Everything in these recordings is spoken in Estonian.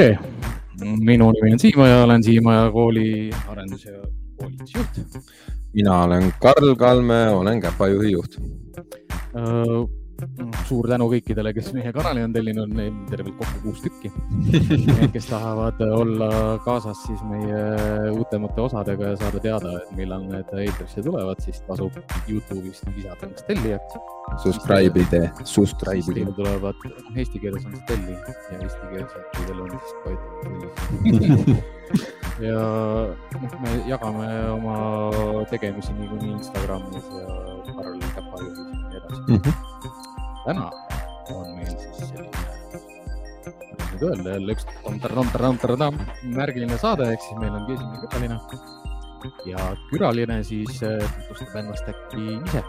tere, minu nimi on Siim ja olen Siimaja kooli arendus- ja koolitusjuht. mina olen Karl Kalme, olen Käpa juhi juht. Tänu kõikidele, kes meie kanali on tellinud, neid on tervelt kokku kuus tükki. kes tahavad olla kaasas siis meie uutemate osadega ja saada teada, et millal need eetrisse tulevad, siis tasub Youtube'ist lisada ennast tellijaks. Subscribe'i tee, subscribe'i tee. tulevad, eesti keeles on see telli ja eesti keelsetel on siis Koit ja noh, me jagame oma tegemisi niikuinii Instagramis ja Karl Käpa juhis ja nii edasi mm. -hmm täna on meil siis selline, kuidas nüüd öelda, jälle üks märgiline saade, ehk siis meil ongi esimene külaline. ja külaline siis tutvustab ennast äkki ise.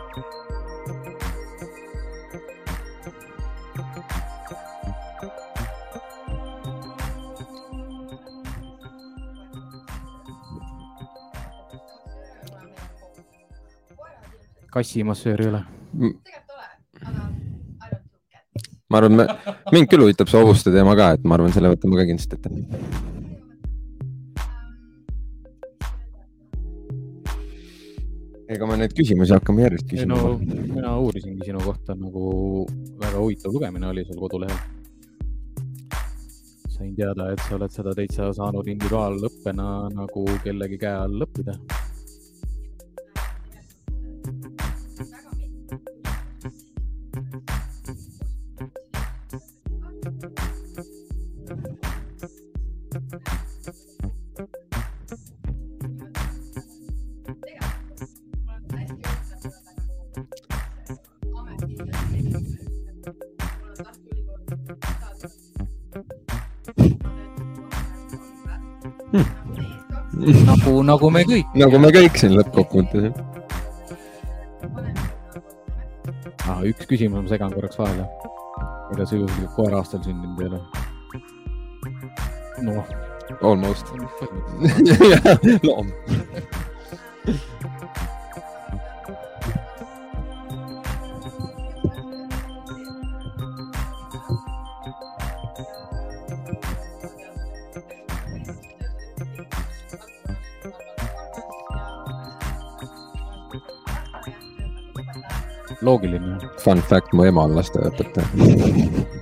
kassimassöör ei ole ma arvan, me, mind küll huvitab see hobuste teema ka, et ma arvan, selle võtame ka kindlasti ette. ega me neid küsimusi hakkame järjest küsima. no mina uurisingi sinu kohta nagu väga huvitav lugemine oli sul kodulehel. sain teada, et sa oled seda täitsa saanud individuaalõppena nagu kellegi käe all õppida nagu, nagu me kõik. nagu me kõik siin lõppkokkuvõttes ah,. üks küsimus, ma segan korraks vahele. ega sa juhuslikult koera aastal sündinud ei ole? noh. Almost. loom loogiline. Fun fact, mu ema on lasteaiaõpetaja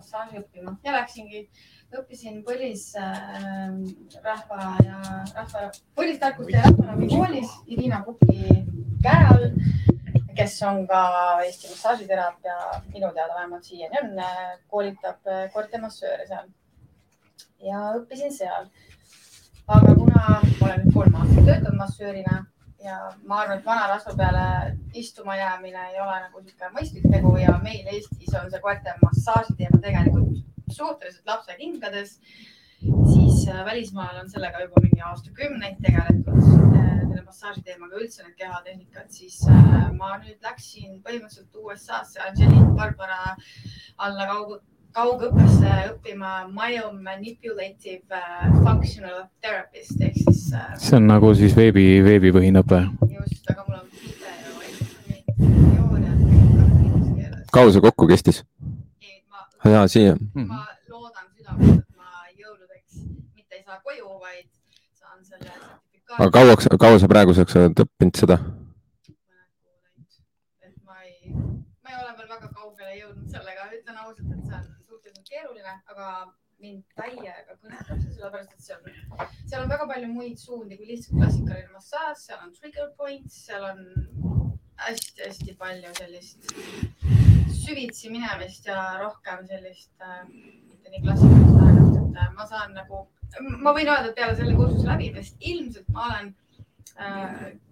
massaaži õppima ja läksingi, õppisin põlisrahva äh, ja rahva, põlistarkuste ja rahvaravi koolis Irina Puki käe all kes on ka Eesti massaažiteraapia, minu teada vähemalt siiani on, koolitab koertemassööre seal. ja õppisin seal. aga kuna ma olen nüüd kolm aastat töötanud massöörina ja ma arvan, et vana rasva peale istuma jäämine ei ole nagu niisugune mõistlik tegu ja meil Eestis on see koerte massaaži teema tegelikult suhteliselt lapsekingades, siis äh, välismaal on sellega juba mingi aastakümneid tegeletud, äh, selle massaaži teemaga üldse need kehatehnikad, siis äh, ma nüüd läksin põhimõtteliselt USA-sse Angelique Barbara alla kaugu, kaugõppesse õppima myomanipulative äh, functional therapist ehk siis äh, see on nagu siis veebi, veebipõhine õpe. just, aga mul on video ja keeles. kaua see kokku kestis? ma ja siia, ma loodan südamest, et ma jõuludeks mitte ei saa koju, vaid saan selle sertifikaadi. aga kauaks, kaua sa praeguseks oled õppinud seda? et ma ei, ma ei ole veel väga kaugele jõudnud sellega, ütlen ausalt, et see on suhteliselt keeruline, aga mind täiega kõnetab see, sellepärast et on, seal on väga palju muid suundi kui lihtsalt klassikaline massaaž, seal on trigger points, seal on hästi-hästi palju sellist süvitsi minemist ja rohkem sellist äh, mitte nii klassikalist lähenemist, et äh, ma saan nagu, ma võin öelda, et peale selle kursuse läbimist ilmselt ma olen äh,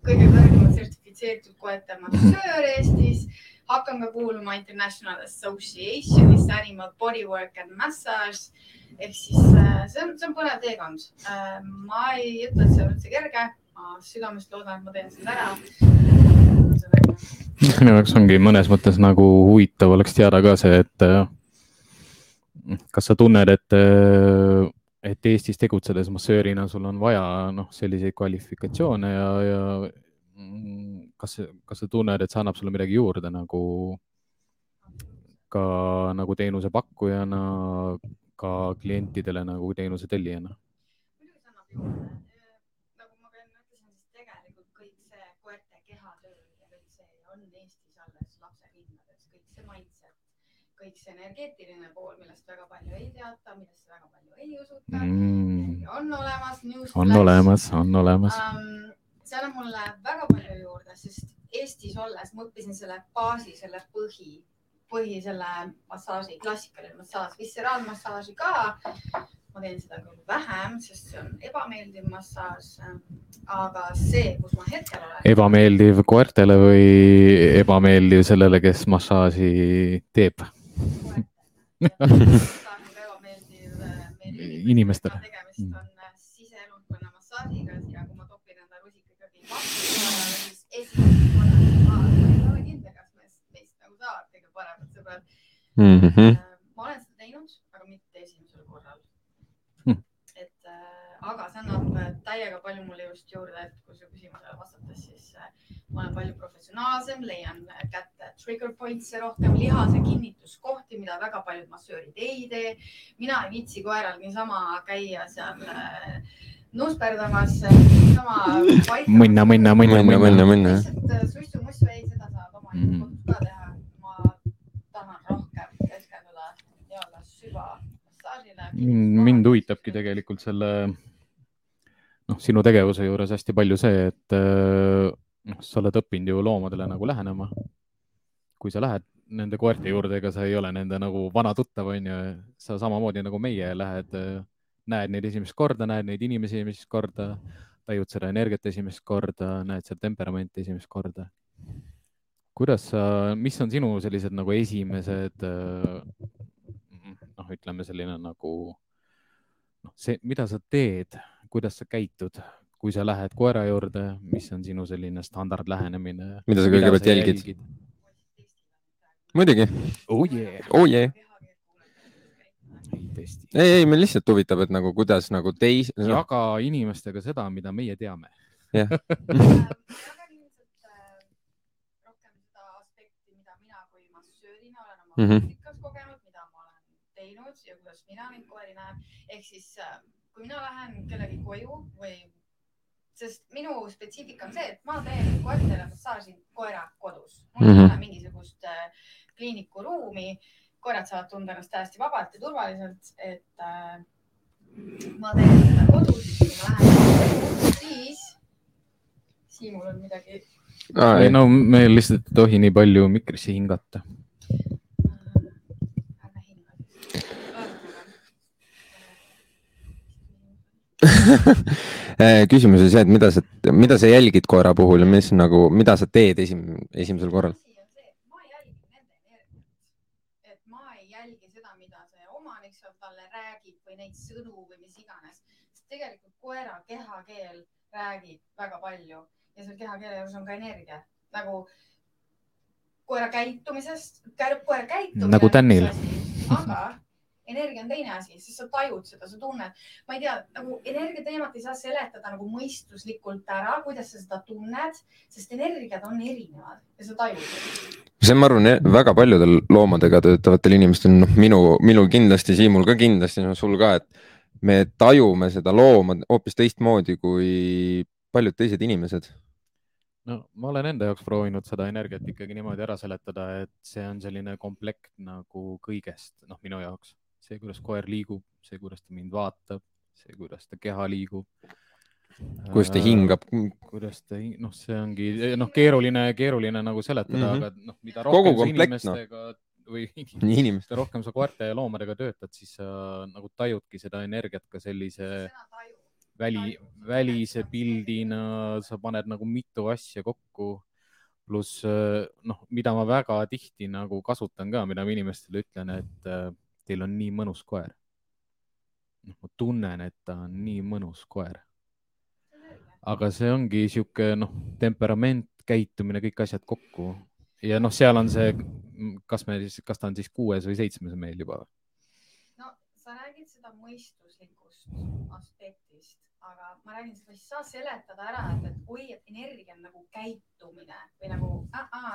kõige kõrgemalt sertifitseeritud koerte massöör Eestis, hakkan ka kuuluma International Association'isse Animal Bodywork and Massage ehk siis äh, see on, see on põnev teekond äh,. ma ei ütle, et see on üldse kerge, ma südamest loodan, et ma teen selle ära. minu jaoks ongi mõnes mõttes nagu huvitav oleks teada ka see, et äh, kas sa tunned, et, et Eestis tegutsedes massöörina sul on vaja noh, selliseid kvalifikatsioone ja, ja mm, kas, kas sa tunned, et see annab sulle midagi juurde nagu ka nagu teenusepakkujana, ka klientidele nagu teenuse tellijana? juurde. nagu ma ka enne ütlesin, siis tegelikult kõik see koerte kehatöö ja kõik see on Eestis alles lapsekingades, kõik see mindset, kõik see energeetiline pool, millest väga palju ei teata, palju ei usuta Mm, on olemas. on olemas, on olemas. um,. see annab mulle väga palju juurde, sest Eestis olles ma õppisin selle baasi, selle põhi, põhi selle massaaži, klassikaline massaaž, visceraalmassaaži ka. ma teen seda küll vähem, sest see on ebameeldiv massaaž. aga see, kus ma hetkel olen, ebameeldiv koertele või ebameeldiv sellele, kes massaaži teeb? Inimestele. tegemist on äh, siseelundkonna massaažiga ja kui ma topin enda rusika ikkagi vastu, siis esimest korda ma ei ole kindel, kas meist, meist nagu saavad kõige paremad sõbrad. Mhm. ma olen seda teinud, aga mitte esimesel korral Hmm. et äh, aga see annab äh, täiega palju mulle just juurde, et kui su küsimusele vastates, siis äh, ma olen palju professionaalsem, leian äh, kätte trigger points'e rohkem, lihase kinnituskohti, mida väga paljud massöörid ei tee. mina ei viitsi koeral niisama käia seal äh, nusperdamas, niisama. mõnna, mõnna, mõnna, mõnna, mõnna, mõnna, lihtsalt suissu-mussu ei, seda saab oma Mhm. kodus ka teha. ma tahan rohkem keskenduda nii-öelda süvamassaažile. mind huvitabki tegelikult selle, noh, sinu tegevuse juures hästi palju see, et äh, noh, sa oled õppinud ju loomadele nagu lähenema. kui sa lähed nende koerte juurde, ega sa ei ole nende nagu vana tuttav, onju, sa samamoodi nagu meie lähed, näed neid esimest korda, näed neid inimesi esimest korda, tajud seda energiat esimest korda, näed seda temperamenti esimest korda. kuidas sa, mis on sinu sellised nagu esimesed noh, ütleme selline nagu noh, see, mida sa teed, kuidas sa käitud, kui sa lähed koera juurde, mis on sinu selline standardlähenemine? mida sa kõigepealt jälgid?? muidugi, oh yeah.. oh yeah. ei ei, mind lihtsalt huvitab, et nagu kuidas nagu teis- no,, jaga inimestega seda, mida meie teame. jah, jagan ilmselt rohkem seda aspekti, mida mina kui massöörina olen oma Mhm. praktikas kogenud, mida ma olen teinud ja kuidas mina neid koeri näen. ehk siis äh, kui mina lähen kellegi koju või, sest minu spetsiifika on see, et ma teen koertele massaaži koera kodus. mul ei Mhm. ole mingisugust äh, kliinikuruumi, koerad saavad tunda ennast täiesti vabalt ja turvaliselt, et äh, ma teen seda kodus, kui ma lähen, siis, Siimul on midagi ah, ei no me lihtsalt ei tohi nii palju mikrisse hingata. Eh, küsimus oli see, et mida sa, mida sa jälgid koera puhul ja mis nagu, mida sa teed esim, esimesel korral? asi on see, et ma jälgin nende energiat. et ma ei jälgi seda, mida see omanik eks ole, talle räägib või neid sõnu või mis iganes, sest tegelikult koera kehakeel räägib väga palju ja seal kehakeele juures on ka energia nagu koera käitumisest, koera käitumine. Nagu Tänil.. aga energia on teine asi, sest sa tajud seda, sa tunned, ma ei tea, nagu energia teemat ei saa seletada nagu mõistuslikult ära, kuidas sa seda tunned, sest energiad on erinevad ja sa tajud seda. see, ma arvan, väga paljudel loomadega töötavatel inimestel, noh, minu, minul kindlasti, Siimul ka kindlasti, no sul ka, et me tajume seda looma hoopis teistmoodi kui paljud teised inimesed. no ma olen enda jaoks proovinud seda energiat ikkagi niimoodi ära seletada, et see on selline komplekt nagu kõigest, noh, minu jaoks see, kuidas koer liigub, see, kuidas ta mind vaatab, see, kuidas ta keha liigub. kuidas ta hingab, kuidas ta, noh, see ongi noh, keeruline, keeruline nagu seletada mm. -hmm. aga noh, mida rohkem sa noh. inimestega no. või mida rohkem sa koerte ja loomadega töötad, siis sa nagu tajudki seda energiat ka sellise väli, välise pildina, sa paned nagu mitu asja kokku. pluss noh, mida ma väga tihti nagu kasutan ka, mida ma inimestele ütlen, et äh, teil on nii mõnus koer. noh, ma tunnen, et ta on nii mõnus koer, aga see ongi sihuke noh, temperament, käitumine, kõik asjad kokku ja noh, seal on see, kas me siis, kas ta on siis kuues või seitsmes meil juba. no sa räägid seda mõistuslikust aspektist, aga ma räägin, sa ei saa seletada ära, et, et oi, et energia on nagu käitumine või nagu,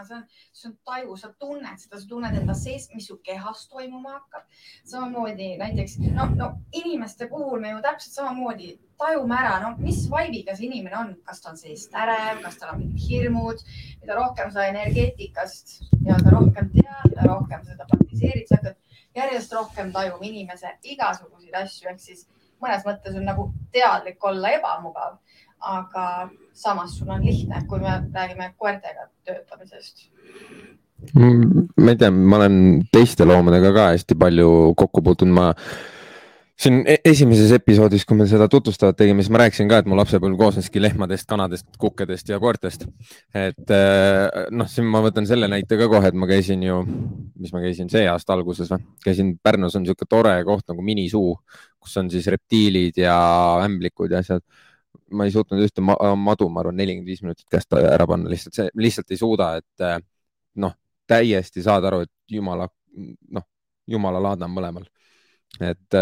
see on, see on taju, sa tunned seda, sa tunned enda sees, mis su kehas toimuma hakkab. samamoodi näiteks no, no inimeste puhul me ju täpselt samamoodi tajume ära, no mis vibe'iga see inimene on, kas ta on seest ärev, kas tal on mingid hirmud, mida rohkem sa energeetikast nii-öelda rohkem tead, mida rohkem seda praktiseerid, sa hakkad järjest rohkem tajuma inimese igasuguseid asju, ehk siis mõnes mõttes on nagu teadlik olla ebamugav, aga samas sul on lihtne, kui me räägime koertega töötamisest. ma ei tea, ma olen teiste loomadega ka hästi palju kokku puutunud, ma siin e- esimeses episoodis, kui me seda tutvustavat tegime, siis ma rääkisin ka, et mu lapsepõlv koosneski lehmadest, kanadest, kukkedest ja koertest. et eh, noh, siin ma võtan selle näite ka kohe, et ma käisin ju, mis ma käisin see aasta alguses või, käisin Pärnus on niisugune tore koht nagu Minisuu, kus on siis reptiilid ja ämblikud ja asjad. ma ei suutnud ühte ma madu, ma arvan, nelikümmend viis minutit käest ära panna, lihtsalt see, lihtsalt ei suuda, et eh, noh, täiesti saad aru, et jumala, noh, jumala laadne on mõlemal. et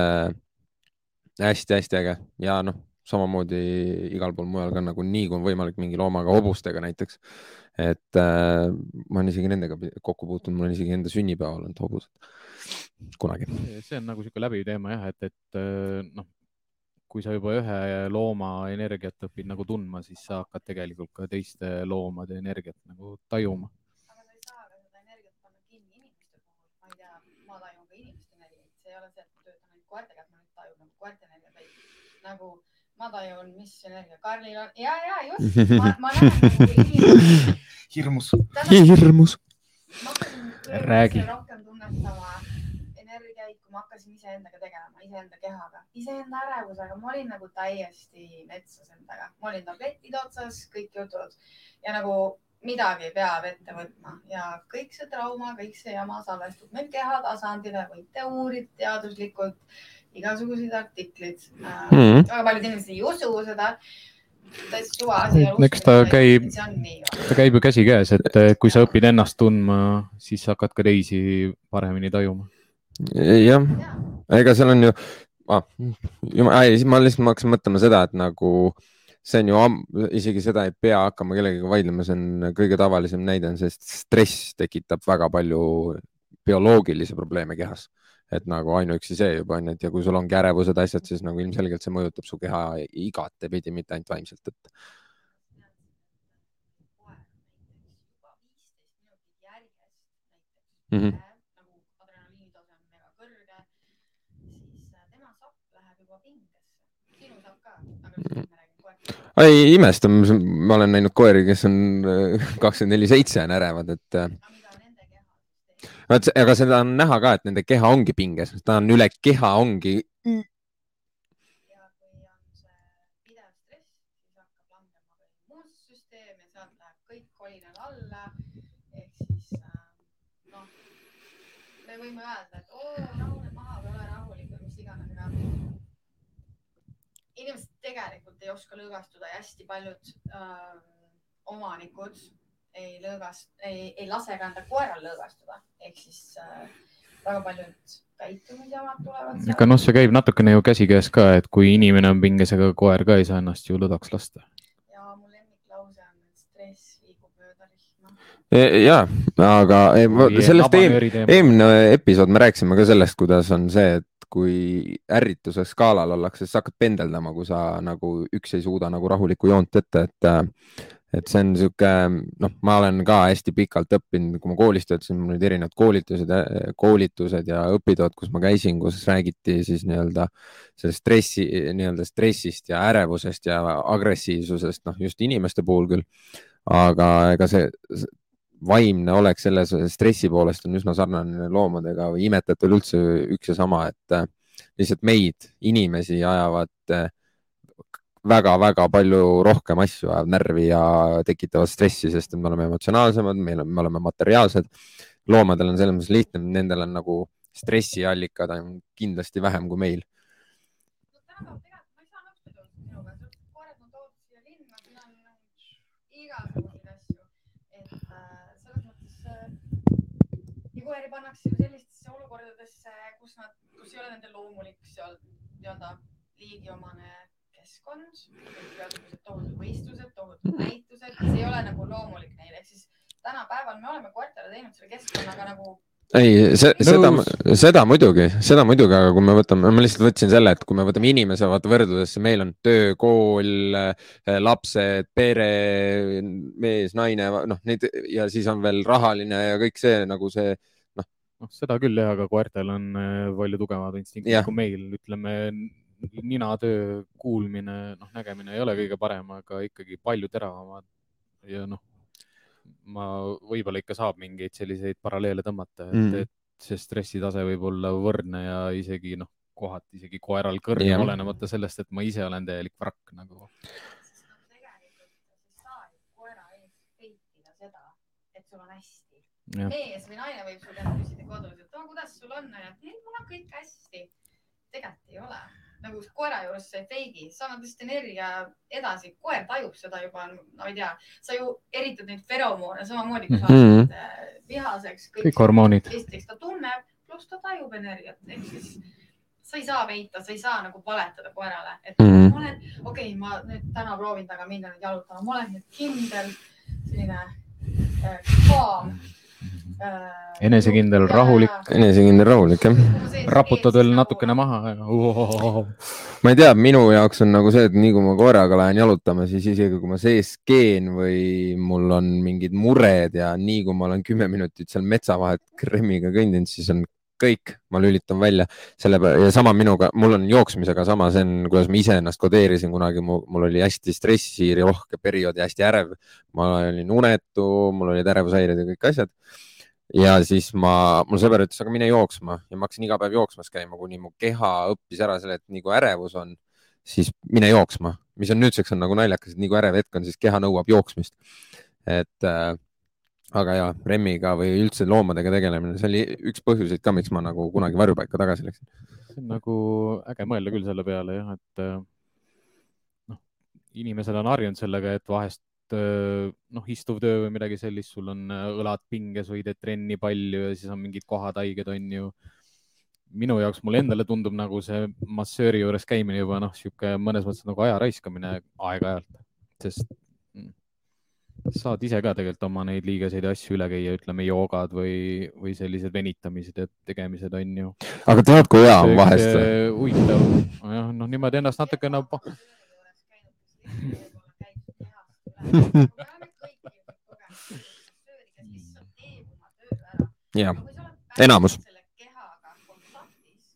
hästi-hästi äge ja noh, samamoodi igal pool mujal ka nagu nii kui on võimalik mingi loomaga, hobustega näiteks. et äh, ma olen isegi nendega kokku puutunud, mul on isegi enda sünnipäeval olnud hobused kunagi. see on nagu sihuke läbiv teema jah, et, et äh, noh, kui sa juba ühe looma energiat õpid nagu tundma, siis sa hakkad tegelikult ka teiste loomade energiat nagu tajuma. aga sa ei saa ka seda energiat panna kinni inimeste puhul, ma tajun ka inimeste energiat, see ei ole see, et töötan ainult koertega, et ma nüüd tajun nagu koerte energiat, vaid nagu ma tajun, mis energia? Karlil on ja, ja just, ma, ma näen nagu hirmus. hirmus. ma hakkasin Räägi. rohkem tunnetama energiaid, kui ma hakkasin iseendaga tegelema, iseenda kehaga, iseenda ärevusega, ma olin nagu täiesti metsas endaga, ma olin tablettide otsas, kõik jutud. Ja nagu midagi peab ette võtma. Ja kõik see trauma, kõik see jama salvestub meil kehatasandile, võite uurida teaduslikult igasuguseid artikleid äh, Mhm. väga paljud inimesed ei usu seda. täitsa suva asi. Eks ta käib- ta käib ju käsikäes, et kui sa õpid ennast tundma, siis sa hakkad ka teisi paremini tajuma. jah, ega seal on ju ah,, jumal, ma lihtsalt ma hakkasin mõtlema seda, et nagu see on ju am- isegi seda ei pea hakkama kellegagi vaidlema, see on kõige tavalisem näide on see, et stress tekitab väga palju bioloogilisi probleeme kehas. Et nagu ainuüksi see juba on, et ja kui sul ongi ärevused, asjad, siis nagu ilmselgelt see mõjutab su keha igatepidi, mitte ainult vaimselt, et Mhm. nagu adrenaliinitase on väga kõrge, siis äh, tema sapp läheb juba pingesse. sinu sapp ka, aga räägime koertest. ei imesta, ma olen näinud koeri, kes on kakskümmend neli seitse on ärevad, et Nad, aga seda on näha ka, et nende keha ongi pinges, ta on üle keha ongi mm.. Ähm, noh, me võime öelda, et oo, rahune maha või ole rahulik või mis iganes, aga inimesed tegelikult ei oska lõõgastuda ja hästi paljud öö, omanikud ei lõõgast-, ei, ei lase ka enda koeral lõõgastuda ehk siis äh, väga paljud käitumisjamad tulevad aga noh, see käib natukene ju käsikäes ka, et kui inimene on pinges, ega koer ka ei saa ennast ju lõdvaks lasta. ja mu lemmiklause on, et stress viibub mööda rihma. E, ja, aga e, sellest eem, eelmine episood me rääkisime ka sellest, kuidas on see, et kui ärrituse skaalal ollakse, siis sa hakkad pendeldama, kui sa nagu üks ei suuda nagu rahulikku joont ette, et et see on niisugune, noh, ma olen ka hästi pikalt õppinud, kui ma koolis töötasin, mul olid erinevad koolitused, koolitused ja õpitoad, kus ma käisin, kus räägiti siis nii-öelda sellest stressi, nii-öelda stressist ja ärevusest ja agressiivsusest, noh just inimeste puhul küll. aga ega see vaimne olek selles stressi poolest on üsna sarnane loomadega või imetajatel üldse üks ja sama, et äh, lihtsalt meid, inimesi ajavad väga-väga palju rohkem asju, ajavad närvi ja tekitavad stressi, sest et me oleme emotsionaalsemad, meil on, me oleme materiaalsed. loomadel on selles mõttes lihtne, nendel on nagu stressiallikad on kindlasti vähem kui meil. no äh, äh, koeri pannakse ju sellistesse olukordadesse, kus nad, kus ei ole nende loomulik seal nii-öelda liigiomane keskkond, igasugused tohutud võistlused, tohutud näitused, see ei ole nagu loomulik neile, ehk siis tänapäeval me oleme koertele teinud selle keskkonnaga nagu ei, see, seda seda muidugi, seda muidugi, aga kui me võtame, ma lihtsalt võtsin selle, et kui me võtame inimese vaata võrdlusesse, meil on töö, kool, lapsed, pere, mees, naine, noh, neid ja siis on veel rahaline ja kõik see nagu see, noh, seda küll jah, aga koertel on äh, palju tugevamad instinktid kui meil, ütleme ninatöö, kuulmine, noh, nägemine ei ole kõige parem, aga ikkagi palju teravamad ja noh, ma võib-olla ikka saab mingeid selliseid paralleele tõmmata, et Mm. et see stressitase võib olla võrdne ja isegi noh, kohati isegi koeral kõrgem Jah., olenemata sellest, et ma ise olen täielik vrakk nagu. sul on hästi. Jah. mees või naine võib su käest küsida kodus, et no kuidas sul on ja ei, mul on kõik hästi. tegelikult ei ole, nagu koera juures sa ei feigi, sa annad lihtsalt energia edasi, koer tajub seda juba, no ei tea, sa ju eritad neid feromoone samamoodi, kui sa oled äh, vihaseks. kõik hormoonid. esiteks ta tunneb, pluss ta tajub energiat, ehk siis sa ei saa veita, sa ei saa nagu valetada koerale, et mm. -hmm. ma olen, okei okay,, ma nüüd täna proovin temaga minna nüüd jalutama, ma olen nüüd kindel, selline äh, kaam. Enesekindel, rahulik. enesekindel, rahulik jah. raputad veel natukene maha ja uhohoho. ma ei tea, minu jaoks on nagu see, et nii kui ma koeraga lähen jalutama, siis isegi kui ma sees keen või mul on mingid mured ja nii kui ma olen kümme minutit seal metsa vahet Kremmiga kõndinud, siis on kõik, ma lülitan välja selle ja sama minuga, mul on jooksmisega sama, see on, kuidas ma iseennast kodeerisin kunagi, mul oli hästi stressirohke periood ja hästi ärev. ma olin unetu, mul olid ärevushäired ja kõik asjad. ja siis ma, mul sõber ütles, aga mine jooksma ja ma hakkasin iga päev jooksmas käima, kuni mu keha õppis ära selle, et nii kui ärevus on, siis mine jooksma, mis on nüüdseks on nagu naljakas, et nii kui ärev hetk on, siis keha nõuab jooksmist. et äh, aga ja Remmiga või üldse loomadega tegelemine, see oli üks põhjuseid ka, miks ma nagu kunagi varjupaika tagasi läksin. see on nagu äge mõelda küll selle peale jah, et äh, noh, inimesed on harjunud sellega, et vahest äh, noh, istuv töö või midagi sellist, sul on äh, õlad pinges teed trenni palju ja siis on mingid kohad haiged, on ju. minu jaoks, mulle endale tundub nagu see massööri juures käimine juba noh, sihuke mõnes mõttes nagu aja raiskamine aeg-ajalt, sest saad ise ka tegelikult oma neid liigeseid asju üle käia, ütleme joogad või, või sellised venitamised ja tegemised on ju aga tead, kui hea on vahest huvitav, jah, noh, niimoodi ennast natukene pa- Jah. Enamus. selle kehaga kontaktis,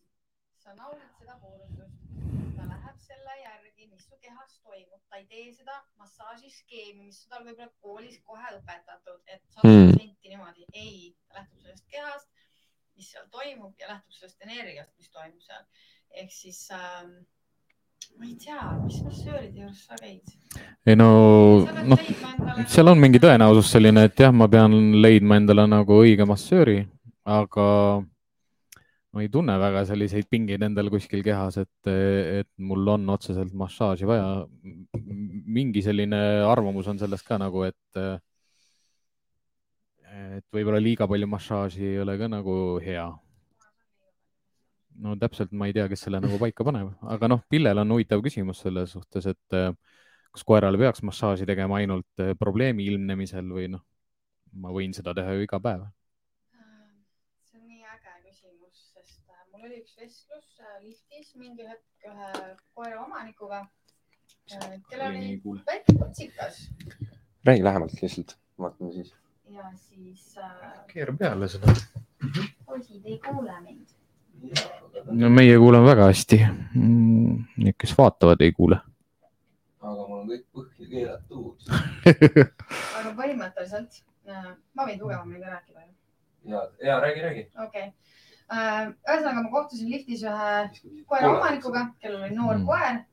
sa naudid seda puudutust, ta läheb selle järgi, mis su kehas toimub, ta ei tee seda massaažiskeemi, mis tal võib-olla koolis kohe õpetatud, et sada protsenti niimoodi, ei, ta lähtub sellest kehast, mis seal toimub ja lähtub sellest energiast, mis toimub seal. ehk siis ähm, ma ei tea, mis massööride juures sa käid? ei no noh, seal on mingi tõenäosus selline, et jah, ma pean leidma endale nagu õige massööri, aga ma ei tunne väga selliseid pingeid endal kuskil kehas, et, et mul on otseselt massaaži vaja. mingi selline arvamus on sellest ka nagu, et, et võib-olla liiga palju massaaži ei ole ka nagu hea. no täpselt ma ei tea, kes selle nagu paika paneb, aga noh, Pillel on huvitav küsimus selles suhtes, et kas koerale peaks massaaži tegema ainult probleemi ilmnemisel või noh, ma võin seda teha ju iga päev see on nii äge küsimus, sest äh, mul oli üks vestlus äh, liftis mingi hetk ühe koera omanikuga, kellel Oli nii oli väike kutsikas räägi lähemalt lihtsalt, vaatame siis. ja siis äh, keera peale seda. poisid ei kuule mind. no meie kuuleme väga hästi. Need, kes vaatavad, ei kuule. aga mul on kõik põhja keelatud. aga põhimõtteliselt äh, ma võin tugevamini ka rääkida ju. ja, ja räägi, räägi. okei okay.. Ühesõnaga ma kohtusin liftis ühe koera omanikuga, kellel oli noor Mm. koer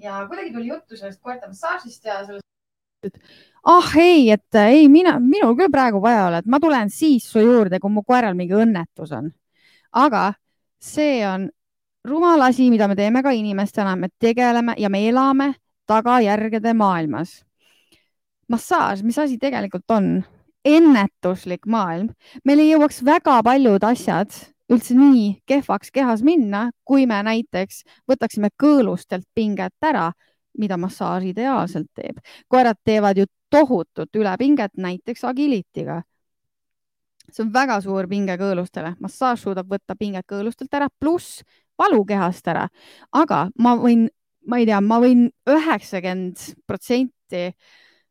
ja kuidagi tuli juttu sellest koerte massaažist ja sellest ah ei, et äh, ei mina, minul küll praegu vaja ole, et ma tulen siis su juurde, kui mu koeral mingi õnnetus on. aga see on rumal asi, mida me teeme ka inimestena, me tegeleme ja me elame tagajärgede maailmas. massaaž, mis asi tegelikult on? ennetuslik maailm, meil ei jõuaks väga paljud asjad üldse nii kehvaks kehas minna, kui me näiteks võtaksime kõõlustelt pinget ära, mida massaaž ideaalselt teeb. Koerad teevad ju tohutut ülepinget näiteks agilitiga. see on väga suur pinge kõõlustele, massaaž suudab võtta pinget kõõlustelt ära, pluss valu kehast ära, aga ma võin, ma ei tea, ma võin üheksakümmend protsenti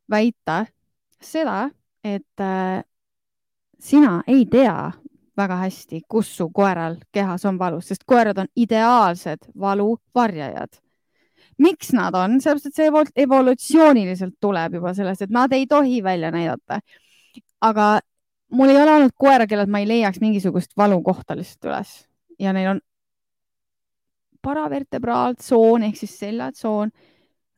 väita seda, et äh, sina ei tea väga hästi, kus su koeral kehas on valus, sest koerad on ideaalsed valuvarjajad miks nad on, sellepärast et see evol- evolutsiooniliselt tuleb juba sellest, et nad ei tohi välja näidata. aga mul ei ole olnud koera, kellelt ma ei leiaks mingisugust valukohta lihtsalt üles. Ja neil on paravertebraaltsoon ehk siis seljatsoon,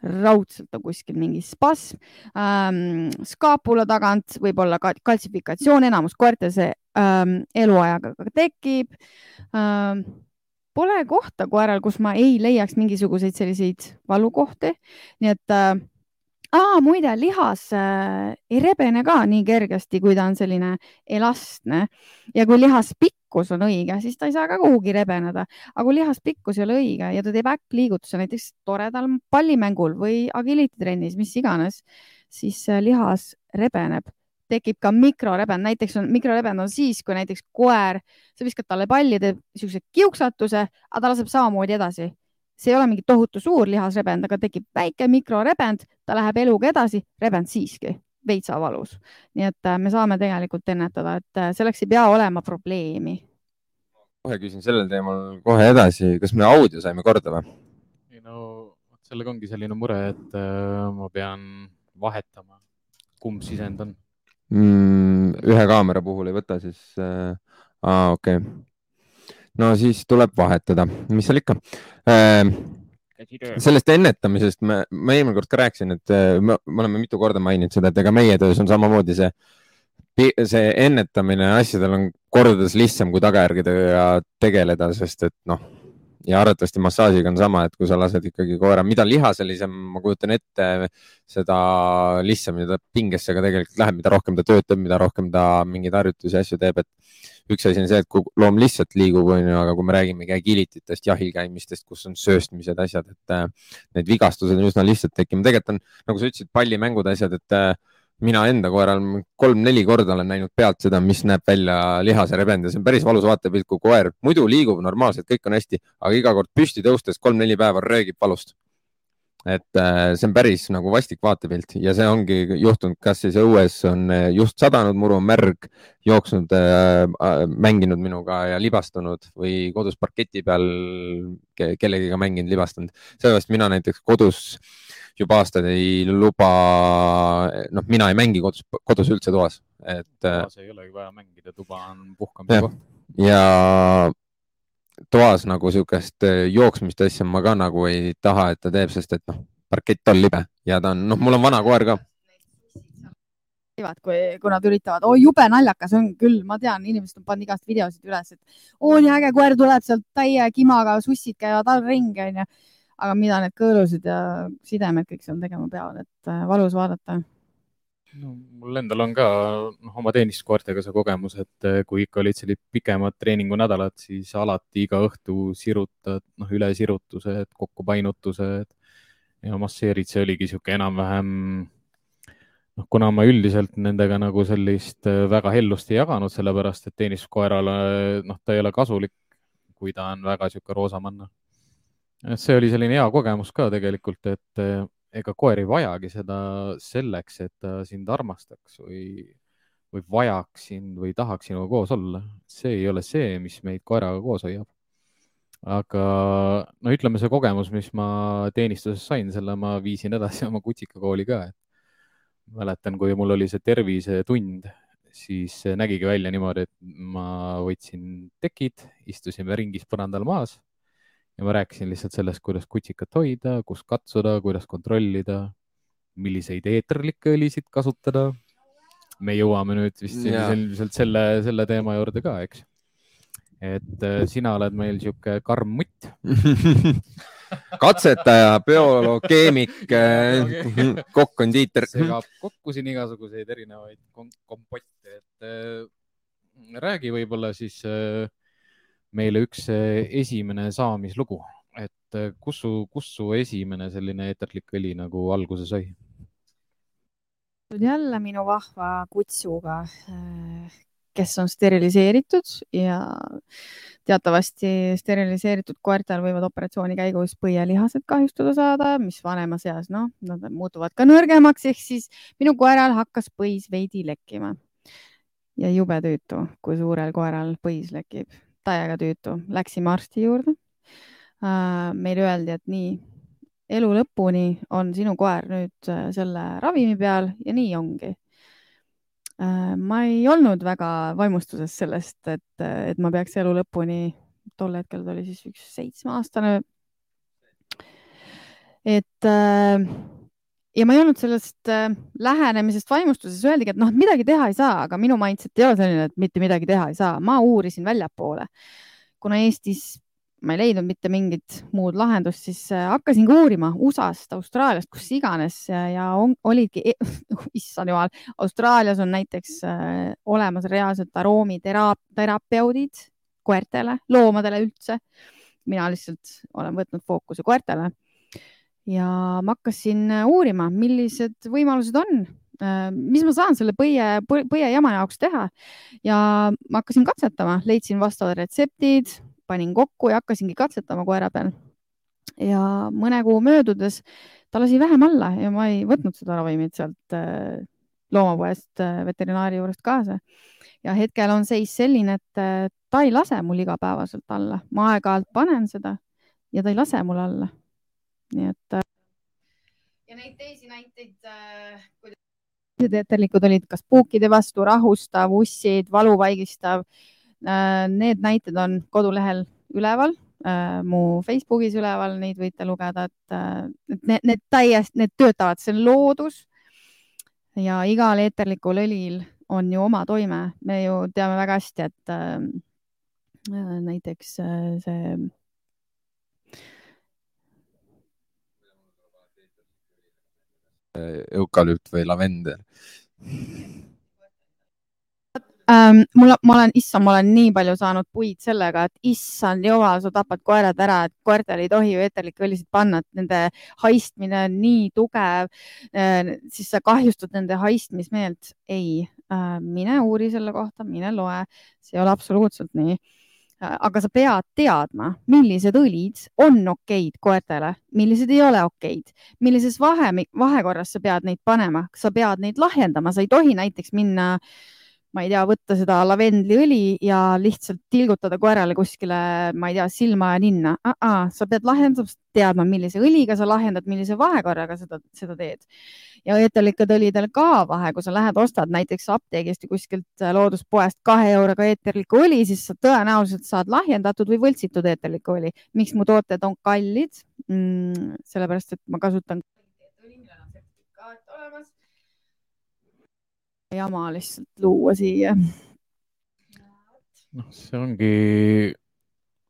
raudselt on kuskil mingi spasm ähm,, skaapula tagant võib-olla ka kaltsifikatsioon, enamus koertel see ähm, eluajaga tekib ähm, pole kohta koeral, kus ma ei leiaks mingisuguseid selliseid valukohti, nii et äh,. Aa, muide, lihas äh, ei rebene ka nii kergesti, kui ta on selline elastne. Ja kui lihaspikkus on õige, siis ta ei saa ka kuhugi rebeneda, aga kui lihaspikkus ei ole õige ja ta teeb äkkliigutuse näiteks toredal pallimängul või agility-trennis, mis iganes, siis äh, lihas rebeneb. Tekib ka mikrorebend, näiteks on mikrorebend on siis, kui näiteks koer, sa viskad talle palli, teeb niisuguse kiuksatuse, aga ta laseb samamoodi edasi. See ei ole mingi tohutu suur lihasrebend, aga tekib väike mikrorebend, ta läheb eluga edasi, rebend siiski veitsa valus. nii et äh, me saame tegelikult ennetada, et äh, selleks ei pea olema probleemi. kohe küsin sellel teemal kohe edasi, kas me audio saime korda või? ei no sellega ongi selline mure, et äh, ma pean vahetama, kumb sisend on. mm,? ühe kaamera puhul ei võta siis äh,, aa okei okay.. No siis tuleb vahetada, mis seal ikka äh,. sellest ennetamisest me, ma eelmine kord ka rääkisin, et äh, me, me oleme mitu korda maininud seda, et ega meie töös on samamoodi see, see ennetamine asjadel on kordades lihtsam kui tagajärgedega tegeleda, sest et noh, ja arvatavasti massaažiga on sama, et kui sa lased ikkagi koera, mida lihaselisem, ma kujutan ette, seda lihtsamini ta pingesse ka tegelikult läheb, mida rohkem ta töötab, mida rohkem ta mingeid harjutusi ja asju teeb, et üks asi on see, et kui loom lihtsalt liigub, onju, aga kui me räägimegi agilititest, jahil käimistest, kus on sööstmised, asjad, et äh, need vigastused on üsna lihtsalt tekkima. tegelikult on, nagu sa ütlesid, pallimängud, asjad, et äh, mina enda koeral kolm-neli korda olen näinud pealt seda, mis näeb välja lihase rebend ja see on päris valus vaatepilt, kui koer muidu liigub normaalselt, kõik on hästi, aga iga kord püsti tõustes kolm-neli päeva röögib valust. et äh, see on päris nagu vastik vaatepilt ja see ongi juhtunud, kas siis õues on äh, just sadanud, muru on märg, jooksnud äh,, mänginud minuga ja libastunud või kodus parketi peal ke kellegiga mänginud, libastanud. sellepärast mina näiteks kodus juba aastaid ei luba, noh, mina ei mängi kodus, kodus üldse toas, et äh, toas ei olegi vaja mängida, tuba on puhkamise koht. ja toas nagu siukest äh, jooksmist asja ma ka nagu ei taha, et ta teeb, sest et noh, parkett on libe ja ta on, noh, mul on vana koer ka. teevad, kui, kui nad üritavad, oi jube naljakas on küll, ma tean, inimesed on pannud igast videosid üles, et oo nii äge koer tuleb sealt täie kimaga, sussid käivad all ringi onju. Aga mida need kõõlused ja sidemed kõik seal tegema peavad, et äh, valus vaadata no mul endal on ka noh, oma teenistuskoertega see kogemus, et eh, kui ikka olid sellised pikemad treeningunädalad, siis alati iga õhtu sirutad, noh, ülesirutused, kokkupainutused ja masseerid, see oligi niisugune enam-vähem noh, kuna ma üldiselt nendega nagu sellist eh, väga hellust ei jaganud, sellepärast et teenistuskoerale noh, ta ei ole kasulik, kui ta on väga niisugune roosamanna. See oli selline hea kogemus ka tegelikult, et eh, ega koer ei vajagi seda selleks, et ta sind armastaks või, või vajaks sind või tahaks sinuga koos olla. see ei ole see, mis meid koeraga koos hoiab. aga no ütleme, see kogemus, mis ma teenistuses sain, selle ma viisin edasi oma kutsikakooli ka, et mäletan, kui mul oli see tervisetund, siis nägigi välja niimoodi, et ma võtsin tekid, istusime ringis põrandal maas ja ma rääkisin lihtsalt sellest, kuidas kutsikat hoida, kus katsuda, kuidas kontrollida, milliseid eeterlikke õlisid kasutada. me jõuame nüüd vist ilmselt selle, selle teema juurde ka, eks. et äh, sina oled meil sihuke karm mutt katsetaja, bioloog, keemik, äh, kokk, kondiiter. segab kokku siin igasuguseid erinevaid kompotte, et äh, räägi võib-olla siis äh, meile üks eh, esimene saamislugu, et eh, kus su, kus su esimene selline eeterlik õli nagu alguse sai? jälle minu vahva kutsuga, eh, kes on steriliseeritud ja teatavasti steriliseeritud koertel võivad operatsiooni käigus põielihased kahjustada saada, mis vanemas eas, noh, nad muutuvad ka nõrgemaks, ehk siis minu koeral hakkas põis veidi lekkima. ja jube tüütu, kui suurel koeral põis lekib täiega tüütu, läksime arsti juurde. Äh, meile öeldi, et nii, elu lõpuni on sinu koer nüüd äh, selle ravimi peal ja nii ongi. Äh, ma ei olnud väga vaimustuses sellest, et, et ma peaks elu lõpuni, tol hetkel ta oli siis üks seitsmeaastane. et ja ma ei olnud sellest äh, lähenemisest vaimustuses, öeldigi, et noh, et midagi teha ei saa, aga minu mindset ei ole selline, et mitte midagi teha ei saa. ma uurisin väljapoole, kuna Eestis ma ei leidnud mitte mingit muud lahendust, siis äh, hakkasingi uurima USA-st, Austraaliast, kus iganes ja, ja on, olidki e, issand jumal, Austraalias on näiteks äh, olemas reaalselt aroomiterapeudid koertele, loomadele üldse. mina lihtsalt olen võtnud fookuse koertele ja ma hakkasin äh, uurima, millised võimalused on, äh, mis ma saan selle põie, põiejama jaoks teha ja ma hakkasin katsetama, leidsin vastavad retseptid, panin kokku ja hakkasingi katsetama koera peal. ja mõne kuu möödudes ta lasi vähem alla ja ma ei võtnud seda ravimit sealt äh, loomapoest veterinaari juurest kaasa. ja hetkel on seis selline, et ta ei lase mul igapäevaselt alla, ma aeg-ajalt panen seda ja ta ei lase mul alla nii et. Äh, ja neid teisi näiteid äh,, kuidas eeterlikud olid kas puukide vastu rahustav, ussid, valuvaigistav äh,. Need näited on kodulehel üleval äh,, mu Facebookis üleval, neid võite lugeda, et äh, need, need täiesti, need töötavad, see on loodus. ja igal eeterlikul õlil on ju oma toime, me ju teame väga hästi, et äh, näiteks äh, see eukalüpt või lavendel ähm,? mul, ma olen, issand, ma olen nii palju saanud puid sellega, et issand jumal, sa tapad koerad ära, et koertel ei tohi ju eeterlikke õlisid panna, et nende haistmine on nii tugev äh,. siis sa kahjustad nende haistmismeelt. ei äh,, mine uuri selle kohta, mine loe, see ei ole absoluutselt nii aga sa pead teadma, millised õlid on okeid koertele, millised ei ole okeid, millises vahe, vahekorras sa pead neid panema, sa pead neid lahjendama, sa ei tohi näiteks minna äh, ma ei tea, võtta seda lavendliõli ja lihtsalt tilgutada koerale kuskile, ma ei tea, silma ja ninna uh. -uh, sa pead lahjendama, teadma, millise õliga sa lahjendad, millise vahekorraga seda, seda teed. ja eeterlikud õlidel ka vahe, kui sa lähed, ostad näiteks apteegist või kuskilt äh, looduspoest kahe euroga eeterlikku õli, siis sa tõenäoliselt saad lahjendatud või võltsitud eeterlikku õli. miks mu tooted on kallid mm,? sellepärast, et ma kasutan. õli, millel on sertifikaat olemas jama lihtsalt luua siia. noh, see ongi,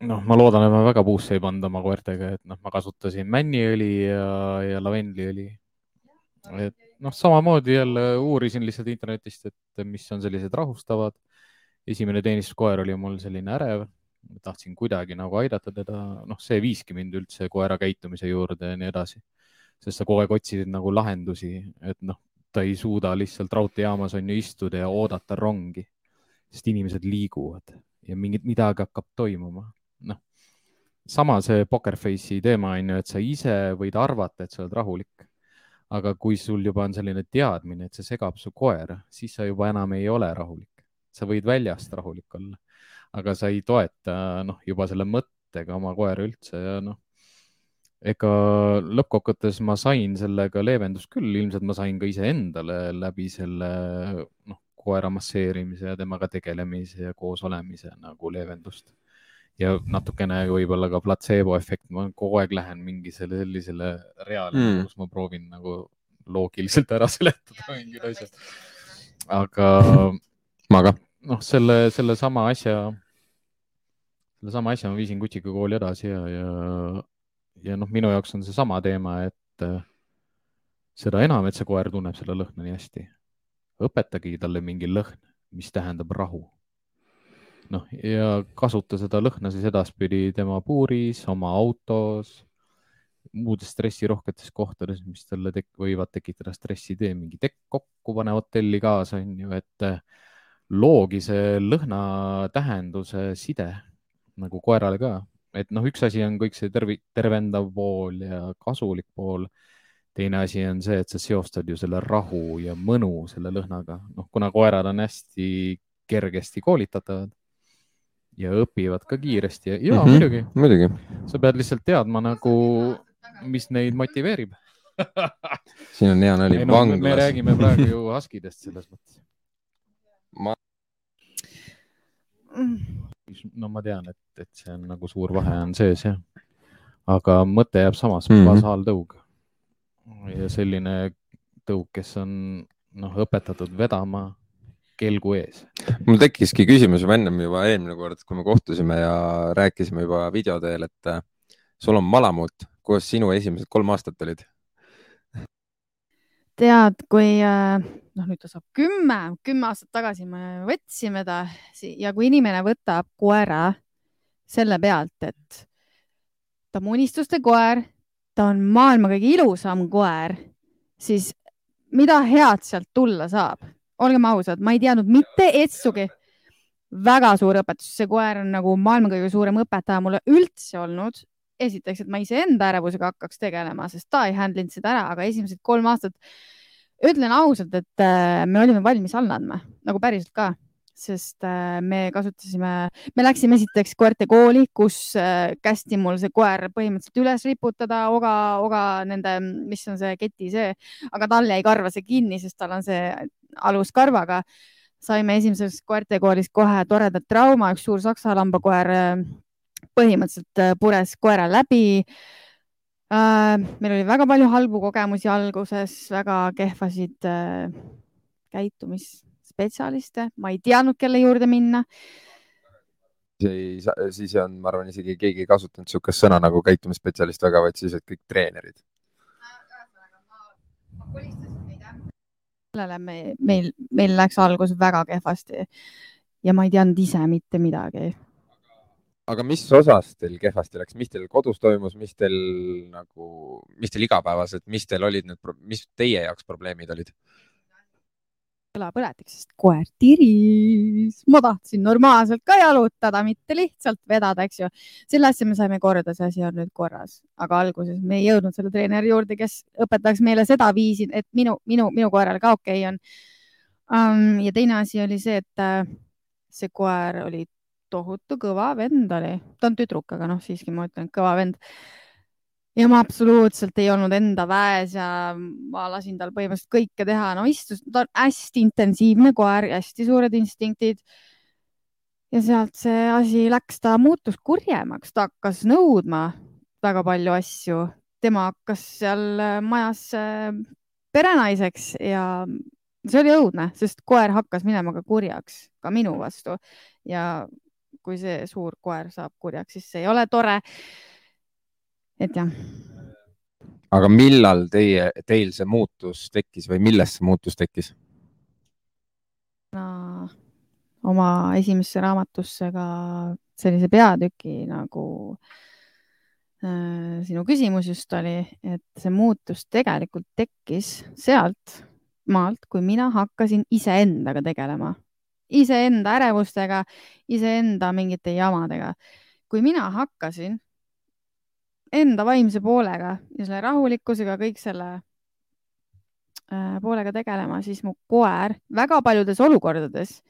noh, ma loodan, et ma väga puusse ei pannud oma koertega, et noh, ma kasutasin männiõli ja, ja lavendliõli. et noh, samamoodi jälle uurisin lihtsalt internetist, et mis on sellised rahustavad. esimene teenistuskoer oli mul selline ärev, tahtsin kuidagi nagu aidata teda, noh, see viiski mind üldse koera käitumise juurde ja nii edasi. sest sa kogu aeg otsisid nagu lahendusi, et noh, ta ei suuda lihtsalt raudteejaamas on ju istuda ja oodata rongi, sest inimesed liiguvad ja mingit, midagi hakkab toimuma. noh, sama see poker face'i teema on ju, et sa ise võid arvata, et sa oled rahulik. aga kui sul juba on selline teadmine, et see segab su koera, siis sa juba enam ei ole rahulik. sa võid väljast rahulik olla, aga sa ei toeta noh, juba selle mõttega oma koera üldse ja noh, ega lõppkokkuvõttes ma sain sellega leevendust küll, ilmselt ma sain ka iseendale läbi selle noh, koera masseerimise ja temaga tegelemise ja koos olemise nagu leevendust. ja natukene võib-olla ka platseebo efekt, ma kogu aeg lähen mingi selle sellisele reale Mm. kus ma proovin nagu loogiliselt ära seletada mingid asjad. aga ma ka. noh, selle, sellesama asja, sellesama asja ma viisin Kutsika kooli edasi ja, ja, ja noh, minu jaoks on seesama teema, et äh, seda enam, et see koer tunneb seda lõhna nii hästi. õpetagi talle mingi lõhn, mis tähendab rahu. noh, ja kasuta seda lõhna siis edaspidi tema puuris, oma autos, muudes stressirohketes kohtades, mis talle tek võivad tekitada stressi, tee mingi tekk kokku, pane hotelli kaasa, on ju, et äh, loogi see lõhna tähenduse side nagu koerale ka, et noh, üks asi on kõik see tervi-, tervendav pool ja kasulik pool. teine asi on see, et sa seostad ju selle rahu ja mõnu selle lõhnaga, noh, kuna koerad on hästi kergesti koolitatavad ja õpivad ka kiiresti ja, ja mm. -hmm. muidugi, muidugi, sa pead lihtsalt teadma nagu, mis neid motiveerib. siin on hea nali, no me, me vanglas. räägime praegu ju Huskidest selles mõttes. ma, no ma tean, et, et see on nagu suur vahe on sees jah. aga mõte jääb samaks mm. -hmm., basaaltõug. ja selline tõug, kes on noh, õpetatud vedama kelgu ees. mul tekkiski küsimus juba ennem juba eelmine kord, kui me kohtusime ja rääkisime juba video teel, et äh, sul on malamut, kus sinu esimesed kolm aastat olid? tead, kui äh, noh, nüüd ta saab kümme, kümme aastat tagasi me võtsime ta ja kui inimene võtab koera selle pealt, et ta on unistuste koer, ta on maailma kõige ilusam koer, siis mida head sealt tulla saab? olgem ausad, ma ei teadnud mitte etsugi. väga suur õpetus, see koer on nagu maailma kõige suurem õpetaja mulle üldse olnud. esiteks, et ma iseenda ärevusega hakkaks tegelema, sest ta ei handle inud seda ära, aga esimesed kolm aastat ütlen ausalt, et äh, me olime valmis alla andma nagu päriselt ka, sest äh, me kasutasime, me läksime esiteks koerte kooli, kus äh, kästi mul see koer põhimõtteliselt üles riputada, oga, oga nende, mis on see keti see, aga tal jäi karva see kinni, sest tal on see alus karvaga. saime esimeses koertekoolis kohe toreda trauma, üks suur saksa lambakoer põhimõtteliselt äh, pures koera läbi Äh, meil oli väga palju halbu kogemusi alguses, väga kehvasid äh, käitumisspetsialiste, ma ei teadnud, kelle juurde minna. siis, siis on, ma arvan, isegi keegi ei kasutanud niisugust sõna nagu käitumisspetsialist väga, vaid siis olid kõik treenerid. sellele me, meil, meil läks algus väga kehvasti ja ma ei teadnud ise mitte midagi. Aga mis osas teil kehvasti läks, mis teil kodus toimus, mis teil nagu, mis teil igapäevaselt, mis teil olid need, mis teie jaoks probleemid olid? kõlapõletik, sest koer tiris, ma tahtsin normaalselt ka jalutada, mitte lihtsalt vedada, eks ju. selle asja me saime korda, see asi on nüüd korras, aga alguses me ei jõudnud selle treeneri juurde, kes õpetaks meile seda viisi, et minu, minu, minu koeral ka okei okay on um,. ja teine asi oli see, et äh, see koer oli tohutu kõva vend oli, ta on tüdruk, aga noh, siiski ma ütlen, kõva vend. Ja ma absoluutselt ei olnud enda väes ja ma lasin tal põhimõtteliselt kõike teha, no istus, ta on hästi intensiivne koer, hästi suured instinktid. ja sealt see asi läks, ta muutus kurjemaks, ta hakkas nõudma väga palju asju, tema hakkas seal äh, majas äh, perenaiseks ja see oli õudne, sest koer hakkas minema ka kurjaks ka minu vastu. Ja kui see suur koer saab kurjaks, siis see ei ole tore. et jah, aga millal teie, teil see muutus tekkis või millest see muutus tekkis? oma esimesse raamatusse ka sellise peatüki nagu äh, sinu küsimus just oli, et see muutus tegelikult tekkis sealt maalt, kui mina hakkasin iseendaga tegelema, iseenda ärevustega, iseenda mingite jamadega. kui mina hakkasin enda vaimse poolega ja selle rahulikkusega, kõik selle äh, poolega tegelema, siis mu koer väga paljudes olukordades,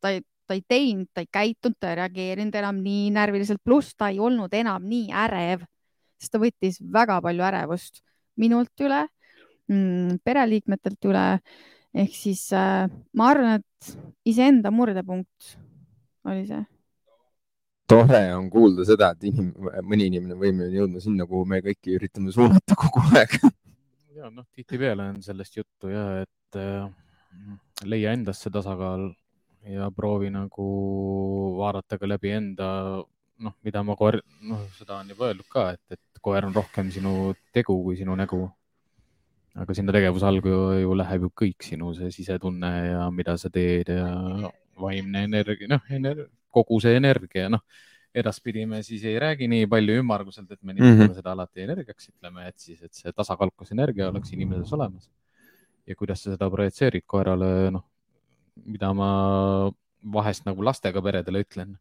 ta ei, ta ei teinud, ta ei käitunud, ta ei reageerinud enam nii närviliselt, pluss ta ei olnud enam nii ärev, sest ta võttis väga palju ärevust minult üle mm,, pereliikmetelt üle. Ehk siis äh, ma arvan, et iseenda murdepunkt oli see. tore on kuulda seda, et inim, mõni inimene on võimeline jõudma sinna, kuhu me kõiki üritame suunata kogu aeg. ja noh, tihtipeale on sellest juttu ja et äh, leia endas see tasakaal ja proovi nagu vaadata ka läbi enda, noh, mida ma koer, noh, seda on juba öeldud ka, et, et koer on rohkem sinu tegu kui sinu nägu. Aga sinna tegevuse all ju, ju läheb ju kõik sinu see sisetunne ja mida sa teed ja vaimne energia, noh ener,, kogu see energia, noh edaspidi me siis ei räägi nii palju ümmarguselt, et me nimetame mm Mhm. -hmm. seda alati energiaks, ütleme, et siis, et see tasakaalukas energia oleks inimeses olemas. ja kuidas sa seda projitseerid koerale, noh, mida ma vahest nagu lastega peredele ütlen.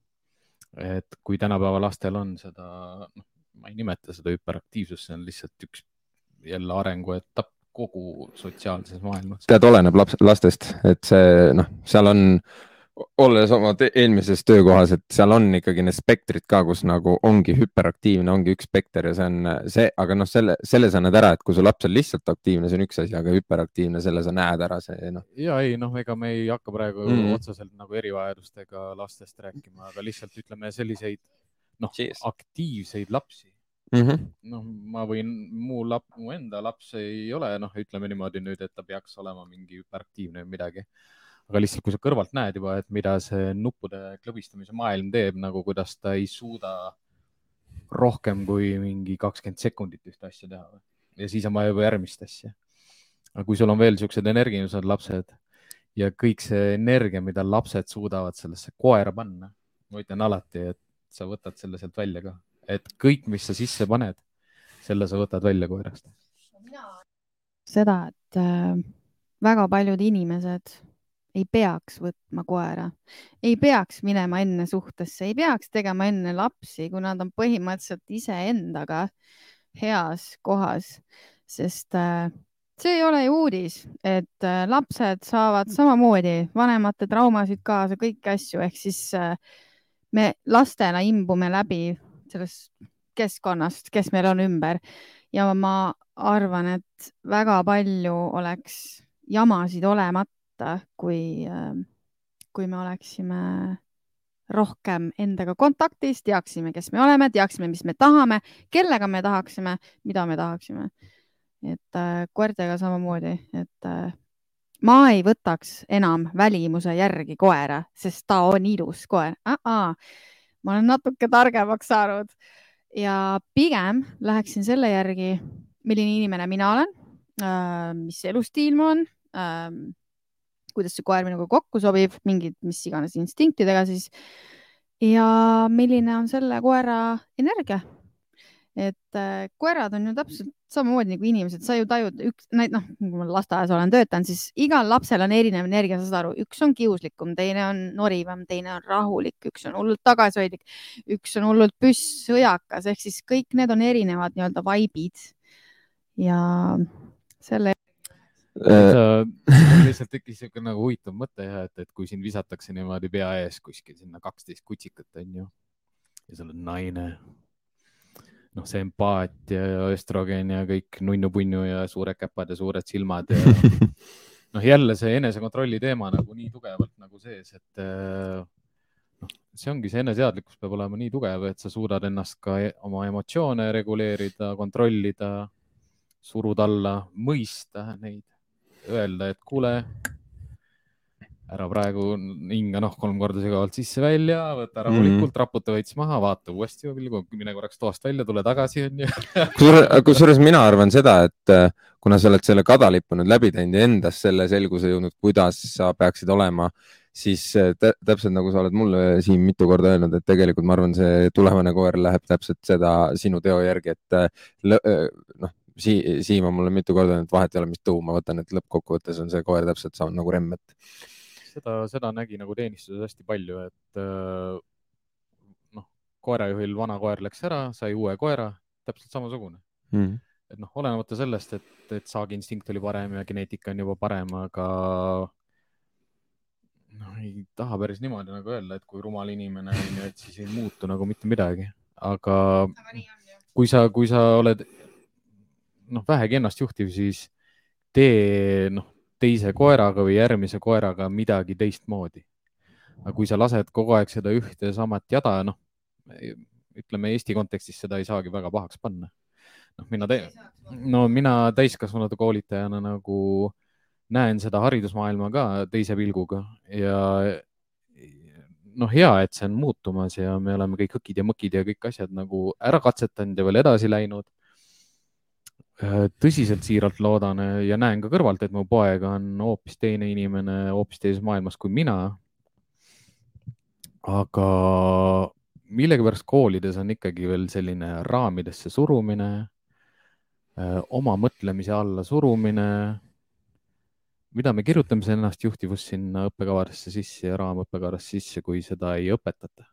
et kui tänapäeva lastel on seda, noh, ma ei nimeta seda hüperaktiivsust, see on lihtsalt üks jälle arenguetapp kogu sotsiaalses maailmas. tead, oleneb laps, lastest, et see noh, seal on, olles oma te- eelmises töökohas, et seal on ikkagi need spektrid ka, kus nagu ongi hüperaktiivne, ongi üks spekter ja see on see, aga noh, selle, selle sa näed ära, et kui su laps on lihtsalt aktiivne, see on üks asi, aga hüperaktiivne, selle sa näed ära, see noh, ja ei noh, ega me ei hakka praegu Mm. otseselt nagu erivajadustega lastest rääkima, aga lihtsalt ütleme selliseid noh aktiivseid lapsi mm -hmm. noh, ma võin, mu lap-, mu enda laps ei ole, noh, ütleme niimoodi nüüd, et ta peaks olema mingi hüperaktiivne või midagi. aga lihtsalt, kui sa kõrvalt näed juba, et mida see nuppude klõbistamise maailm teeb, nagu kuidas ta ei suuda rohkem kui mingi kakskümmend sekundit ühte asja teha või. ja siis on vaja juba järgmist asja. aga kui sul on veel siuksed energilised lapsed ja kõik see energia, mida lapsed suudavad sellesse koera panna, ma ütlen alati, et sa võtad selle sealt välja ka, et kõik, mis sa sisse paned, selle sa võtad välja koerast. seda, et äh, väga paljud inimesed ei peaks võtma koera, ei peaks minema enne suhtesse, ei peaks tegema enne lapsi, kui nad on põhimõtteliselt iseendaga heas kohas, sest äh, see ei ole ju uudis, et äh, lapsed saavad samamoodi vanemate traumasid kaasa, kõiki asju, ehk siis me lastena imbume läbi sellest keskkonnast, kes meil on ümber ja ma arvan, et väga palju oleks jamasid olemata, kui, kui me oleksime rohkem endaga kontaktis, teaksime, kes me oleme, teaksime, mis me tahame, kellega me tahaksime, mida me tahaksime. et äh, koertega samamoodi, et äh, ma ei võtaks enam välimuse järgi koera, sest ta on ilus koer uh. -uh. Ma olen natuke targemaks saanud ja pigem läheksin selle järgi, milline inimene mina olen äh,, mis elustiil mul on äh,, kuidas see koer minuga kokku sobib, mingid, mis iganes instinktidega siis ja milline on selle koera energia. et äh, koerad on ju täpselt samamoodi nagu inimesed, sa ju tajud üks, noh, kui ma lasteaias olen töötanud, siis igal lapsel on erinev energia, sa saad aru, üks on kiuslikum, teine on norivam, teine on rahulik, üks on hullult tagasihoidlik, üks on hullult püsssõjakas, ehk siis kõik need on erinevad nii-öelda vaibid ja selle lihtsalt tekkis siuke nagu huvitav mõte ja et, et kui sind visatakse niimoodi pea ees kuskil sinna kaksteist kutsikat onju ja sa oled naine. noh, see empaatia ja östrogen ja kõik nunnu-punnu ja suured käpad ja suured silmad ja noh, jälle see enesekontrolli teema nagu nii tugevalt nagu sees, et äh, noh, see ongi see eneseteadlikkus peab olema nii tugev, et sa suudad ennast ka e- oma emotsioone reguleerida, kontrollida, suruda alla, mõista neid öelda, et kuule, ära praegu hinga noh, kolm korda sügavalt sisse-välja, võta rahulikult mm, -hmm. raputa veits maha, vaata uuesti pilgu, mine korraks toast välja, tule tagasi, onju. kusjuures, kusjuures mina arvan seda, et äh, kuna sa oled selle kadalipu nüüd läbi teinud ja endas selle selguse jõudnud, kuidas sa peaksid olema, siis äh, tä- täpselt nagu sa oled mulle siin mitu korda öelnud, et tegelikult ma arvan, see tulevane koer läheb täpselt seda sinu teo järgi, et äh, noh, Sii-, Siim on mulle mitu korda öelnud, et vahet ei ole, mis tuu ma võtan, et lõppkokkuvõttes on see koer täpselt sama nagu remm, et seda, seda nägi nagu teenistuses hästi palju, et äh, noh, koerajuhil vana koer läks ära, sai uue koera, täpselt samasugune. mm. et noh, olenemata sellest, et, et saagiinstinkt oli parem ja geneetika on juba parem, aga noh, ei taha päris niimoodi nagu öelda, et kui rumal inimene on ju, et siis ei muutu nagu mitte midagi, aga kui sa, kui sa oled noh, vähegi ennastjuhtiv, siis tee noh, teise koeraga või järgmise koeraga midagi teistmoodi. aga kui sa lased kogu aeg seda ühte ja samat jada, noh, ütleme Eesti kontekstis seda ei saagi väga pahaks panna. noh, mina no mina täiskasvanute koolitajana nagu näen seda haridusmaailma ka teise pilguga ja noh, hea, et see on muutumas ja me oleme kõik õkid ja mõkid ja kõik asjad nagu ära katsetanud ja veel edasi läinud. Tõsiselt siiralt loodan ja näen ka kõrvalt, et mu poeg on hoopis teine inimene hoopis teises maailmas kui mina. aga millegipärast koolides on ikkagi veel selline raamidesse surumine, oma mõtlemise alla surumine mida me kirjutame see ennastjuhtivus sinna õppekavadesse sisse ja raamõppekavadesse sisse, kui seda ei õpetata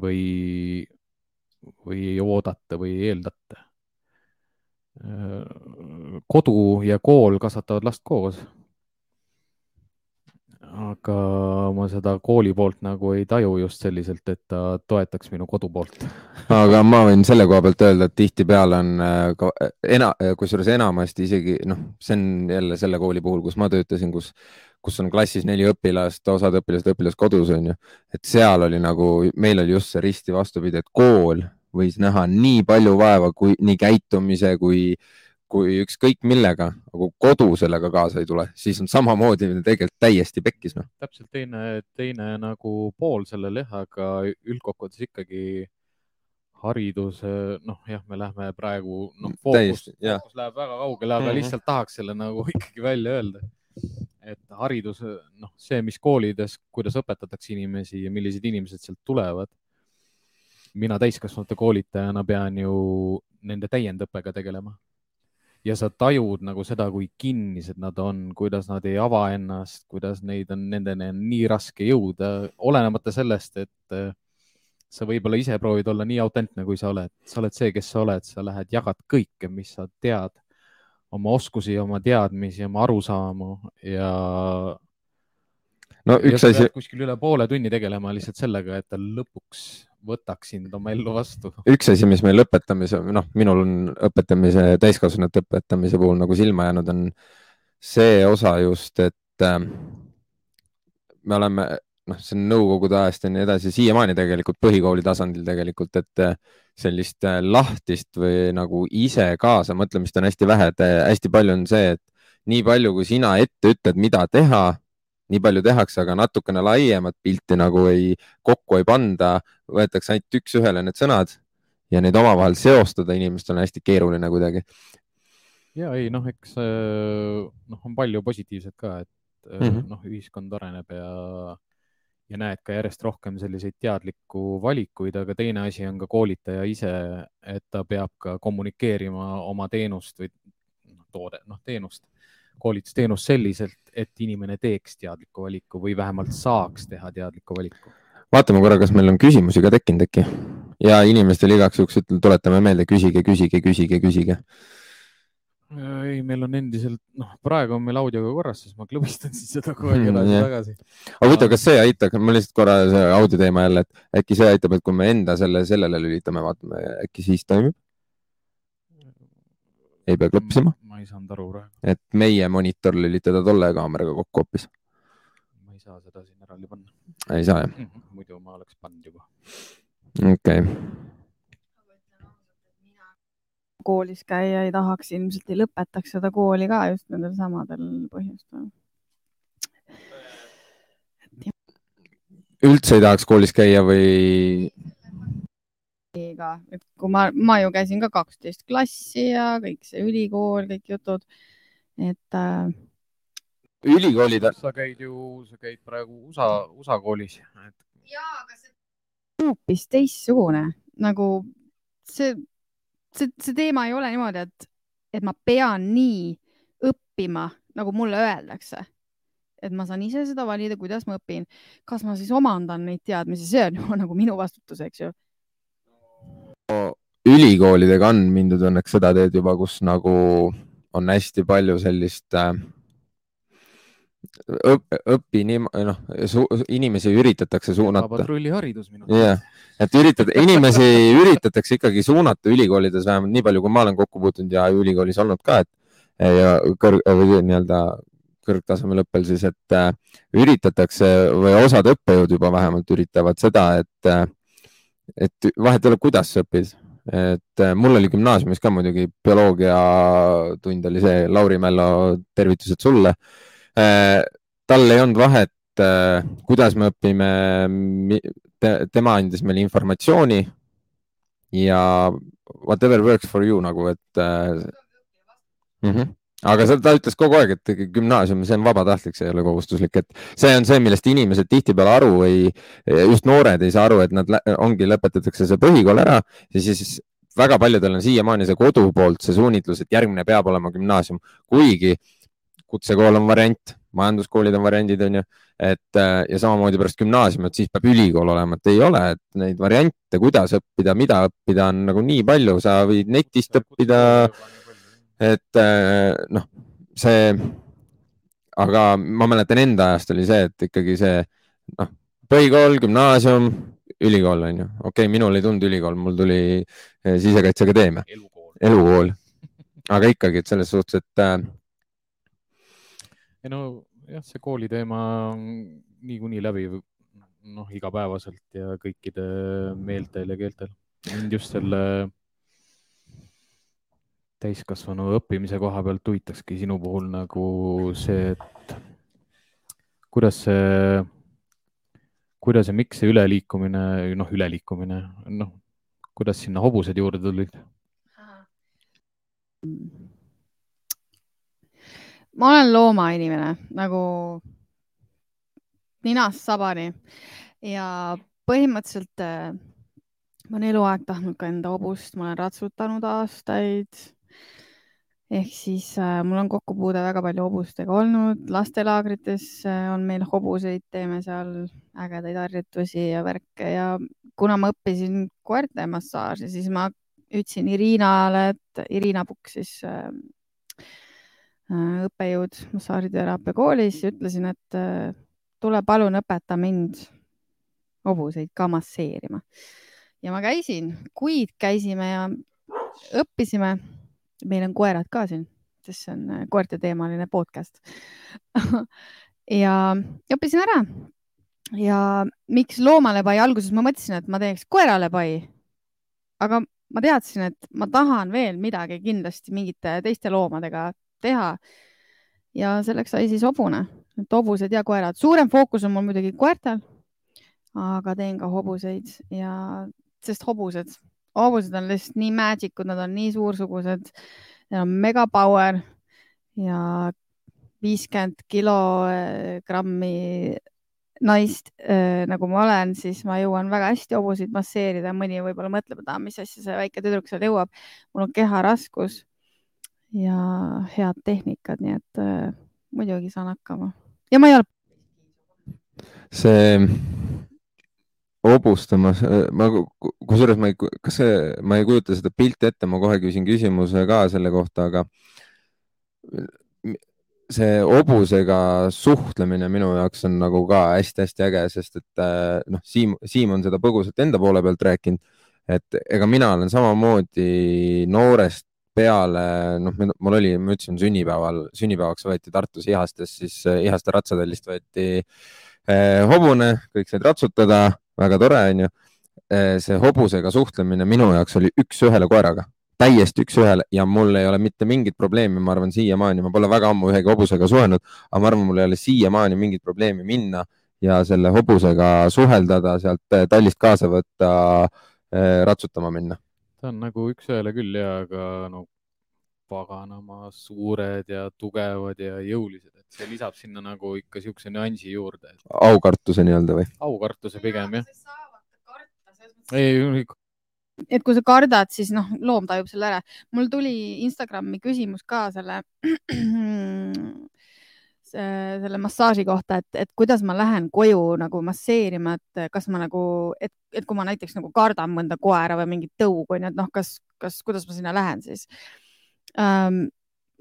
või, või ei oodata või ei eeldata. Kodu ja kool kasvatavad last koos. aga ma seda kooli poolt nagu ei taju just selliselt, et ta toetaks minu kodu poolt. aga ma võin selle koha pealt öelda, et tihtipeale on äh, ka ena-, kusjuures enamasti isegi noh, see on jälle selle kooli puhul, kus ma töötasin, kus, kus on klassis neli õpilast, osad õpilased õpilas kodus on ju, et seal oli nagu, meil oli just see risti vastupidi, et kool võis näha nii palju vaeva, kui nii käitumise kui, kui ükskõik millega, aga kui kodu sellega kaasa ei tule, siis on samamoodi tegelikult täiesti pekkis noh. täpselt teine, teine nagu pool sellel jah, aga üldkokkuvõttes ikkagi haridus, noh jah, me lähme praegu, noh, fookus Täiesti,, jah. fookus läheb väga kaugele, aga Mhm. lihtsalt tahaks selle nagu ikkagi välja öelda. et haridus, noh, see, mis koolides, kuidas õpetatakse inimesi ja millised inimesed sealt tulevad. Mina täiskasvanute koolitajana pean ju nende täiendõppega tegelema. ja sa tajud nagu seda, kui kinnised nad on, kuidas nad ei ava ennast, kuidas neid on, nendeni on nii raske jõuda, olenemata sellest, et äh, sa võib-olla ise proovid olla nii autentne, kui sa oled, sa oled see, kes sa oled, sa lähed, jagad kõike, mis sa tead, oma oskusi, oma teadmisi, oma arusaamu ja no üks asi kuskil üle poole tunni tegelema lihtsalt sellega, et ta lõpuks võtaks sind oma ellu vastu. üks asi, mis meil õpetamise, noh, minul on õpetamise, täiskasvanute õpetamise puhul nagu silma jäänud, on see osa just, et äh, me oleme, noh, see on nõukogude ajast ja nii edasi, siiamaani tegelikult põhikooli tasandil tegelikult, et äh, sellist äh, lahtist või nagu ise kaasa mõtlemist on hästi vähe, et äh, hästi palju on see, et nii palju, kui sina ette ütled, mida teha, nii palju tehakse, aga natukene laiemat pilti nagu ei, kokku ei panda, võetakse ainult üks-ühele need sõnad ja neid omavahel seostada inimestel on hästi keeruline kuidagi. ja ei noh, eks äh, noh, on palju positiivset ka, et mm. -hmm. noh, ühiskond areneb ja ja näed ka järjest rohkem selliseid teadlikku valikuid, aga teine asi on ka koolitaja ise, et ta peab ka kommunikeerima oma teenust või noh, toode, noh teenust, koolitusteenust selliselt, et inimene teeks teadliku valiku või vähemalt saaks teha teadliku valiku. vaatame korra, kas meil on küsimusi ka tekkinud äkki ja inimestele igaks juhuks ütle- tuletame meelde, küsige, küsige, küsige, küsige. ei, meil on endiselt, noh, praegu on meil audioga korras, siis ma klõbistan siis seda kogu aeg Hmm, edasi-tagasi. aga huvitav, kas see aitab, ma lihtsalt korra see audio teema jälle, et äkki see aitab, et kui me enda selle, sellele lülitame, vaatame, äkki siis toimib, ei pea klõpsima, ma ei saanud aru praegu, et meie monitor lülitada tolle kaameraga kokku hoopis. ma ei saa seda siin eraldi panna. ei saa jah, muidu ma oleks pannud juba. okei okay.. koolis käia ei tahaks, ilmselt ei lõpetaks seda kooli ka just nendel samadel põhjustel. üldse ei tahaks koolis käia või? ka, et kui ma, ma ju käisin ka kaksteist klassi ja kõik see ülikool, kõik jutud, et äh, ülikoolid, sa käid ju, sa käid praegu USA, USA koolis. jaa, aga see hoopis teistsugune, nagu see, see, see teema ei ole niimoodi, et, et ma pean nii õppima, nagu mulle öeldakse. et ma saan ise seda valida, kuidas ma õpin, kas ma siis omandan neid teadmisi, see on ju nagu minu vastutus, eks ju. Ülikoolidega on mindud õnneks seda teed juba, kus nagu on hästi palju sellist äh, õp, õpi, noh, inimesi üritatakse suunata. patrulliharidus minu jah, et üritada, inimesi üritatakse ikkagi suunata ülikoolides vähemalt nii palju, kui ma olen kokku puutunud ja ülikoolis olnud ka, et ja kõrg või nii-öelda kõrgtasemel õppel siis, et äh, üritatakse või osad õppejõud juba vähemalt üritavad seda, et äh, et vahet ei ole, kuidas sa õpid, et äh, mul oli gümnaasiumis ka muidugi bioloogiatund oli see, Lauri Mällo, tervitused sulle äh,. tal ei olnud vahet äh,, kuidas me õpime te,, tema andis meile informatsiooni ja whatever works for you nagu, et mm. -hmm. Aga seda ta ütles kogu aeg, et gümnaasium, see on vabatahtlik, see ei ole kohustuslik, et see on see, millest inimesed tihtipeale aru ei, just noored ei saa aru, et nad ongi, lõpetatakse see põhikool ära ja siis väga paljudel on siiamaani see kodu poolt see suunitlus, et järgmine peab olema gümnaasium, kuigi kutsekool on variant, majanduskoolid on variandid, onju, et äh, ja samamoodi pärast gümnaasiumit, siis peab ülikool olema, et ei ole, et neid variante, kuidas õppida, mida õppida on nagu nii palju, sa võid netist õppida, et äh, noh, see, aga ma mäletan enda ajast oli see, et ikkagi see noh, põhikool, gümnaasium, ülikool on ju, okei okay,, minul ei tulnud ülikool, mul tuli eh, Sisekaitseakadeemia, elukool. elukool, aga ikkagi, et selles suhtes, et äh, ei no jah, see kooli teema on niikuinii läbiv noh, igapäevaselt ja kõikide meeltel ja keeltel. mind just selle täiskasvanu õppimise koha pealt huvitakski sinu puhul nagu see, et kuidas see, kuidas ja miks see üleliikumine, noh, üleliikumine, noh, kuidas sinna hobused juurde tulid? ma olen loomainimene nagu ninast sabani ja põhimõtteliselt äh, ma olen eluaeg tahtnud ka enda hobust, ma olen ratsutanud aastaid. Ehk siis äh, mul on kokkupuude väga palju hobustega olnud, lastelaagrites äh, on meil hobuseid, teeme seal ägedaid harjutusi ja värke ja kuna ma õppisin koerte massaaži, siis ma ütlesin Irinale, et Irina Pukk siis äh, äh, õppejõud massaažiteraapia koolis ütlesin, et äh, tule palun õpeta mind hobuseid ka masseerima. ja ma käisin, kuid käisime ja õppisime. Meil on koerad ka siin, sest see on äh, koerteteemaline podcast. ja õppisin ära. ja miks loomale pai, alguses ma mõtlesin, et ma teeks koerale pai. aga ma teadsin, et ma tahan veel midagi kindlasti mingite teiste loomadega teha. ja selleks sai siis hobune, et hobused ja koerad, suurem fookus on mul muidugi koertel, aga teen ka hobuseid ja, sest hobused, hobused on lihtsalt nii magic ud, nad on nii suursugused, neil on mega power ja viiskümmend kilogrammi naist äh, nagu ma olen, siis ma jõuan väga hästi hobuseid masseerida, mõni võib-olla mõtleb, et mis asja see väike tüdruk seal jõuab. mul on keharaskus ja head tehnikad, nii et äh, muidugi saan hakkama. Ja ma ei ole see hobustamas, ma, kusjuures ma ei, kas see, ma ei kujuta seda pilti ette, ma kohe küsin küsimuse ka selle kohta, aga see hobusega suhtlemine minu jaoks on nagu ka hästi-hästi äge, sest et äh, noh, Siim, Siim on seda põgusalt enda poole pealt rääkinud, et ega mina olen samamoodi noorest peale, noh, mul oli, ma ütlesin sünnipäeval, sünnipäevaks võeti Tartus Ihastes, siis äh, Ihaste ratsatellist võeti eh, hobune, kõik said ratsutada, väga tore onju. see hobusega suhtlemine minu jaoks oli üks-ühele koeraga, täiesti üks-ühele ja mul ei ole mitte mingit probleemi, ma arvan siiamaani, ma pole väga ammu ühegi hobusega suhelnud, aga ma arvan, mul ei ole siiamaani mingit probleemi minna ja selle hobusega suheldada, sealt eh, tallist kaasa võtta, eh, ratsutama minna. ta on nagu üks-ühele küll ja, aga no paganama suured ja tugevad ja jõulised, see lisab sinna nagu ikka siukse nüansi juurde. aukartuse nii-öelda või? aukartuse pigem jah. ei, et kui sa kardad, siis noh, loom tajub selle ära. mul tuli Instagrami küsimus ka selle selle massaaži kohta, et, et kuidas ma lähen koju nagu masseerima, et kas ma nagu, et, et kui ma näiteks nagu kardan mõnda koera või mingit tõugu, onju, et noh, kas, kas, kuidas ma sinna lähen siis um,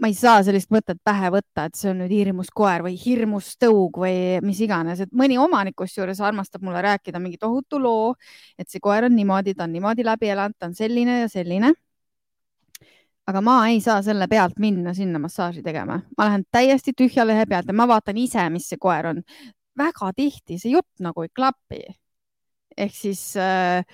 ma ei saa sellist mõtet pähe võtta, et see on nüüd hirmus koer või hirmus tõug või mis iganes, et mõni omanik kusjuures armastab mulle rääkida mingi tohutu loo, et see koer on niimoodi, ta on niimoodi läbi elanud, ta on selline ja selline. aga ma ei saa selle pealt minna sinna massaaži tegema, ma lähen täiesti tühja lehe pealt ja ma vaatan ise, mis see koer on. väga tihti see jutt nagu ei klapi. ehk siis äh,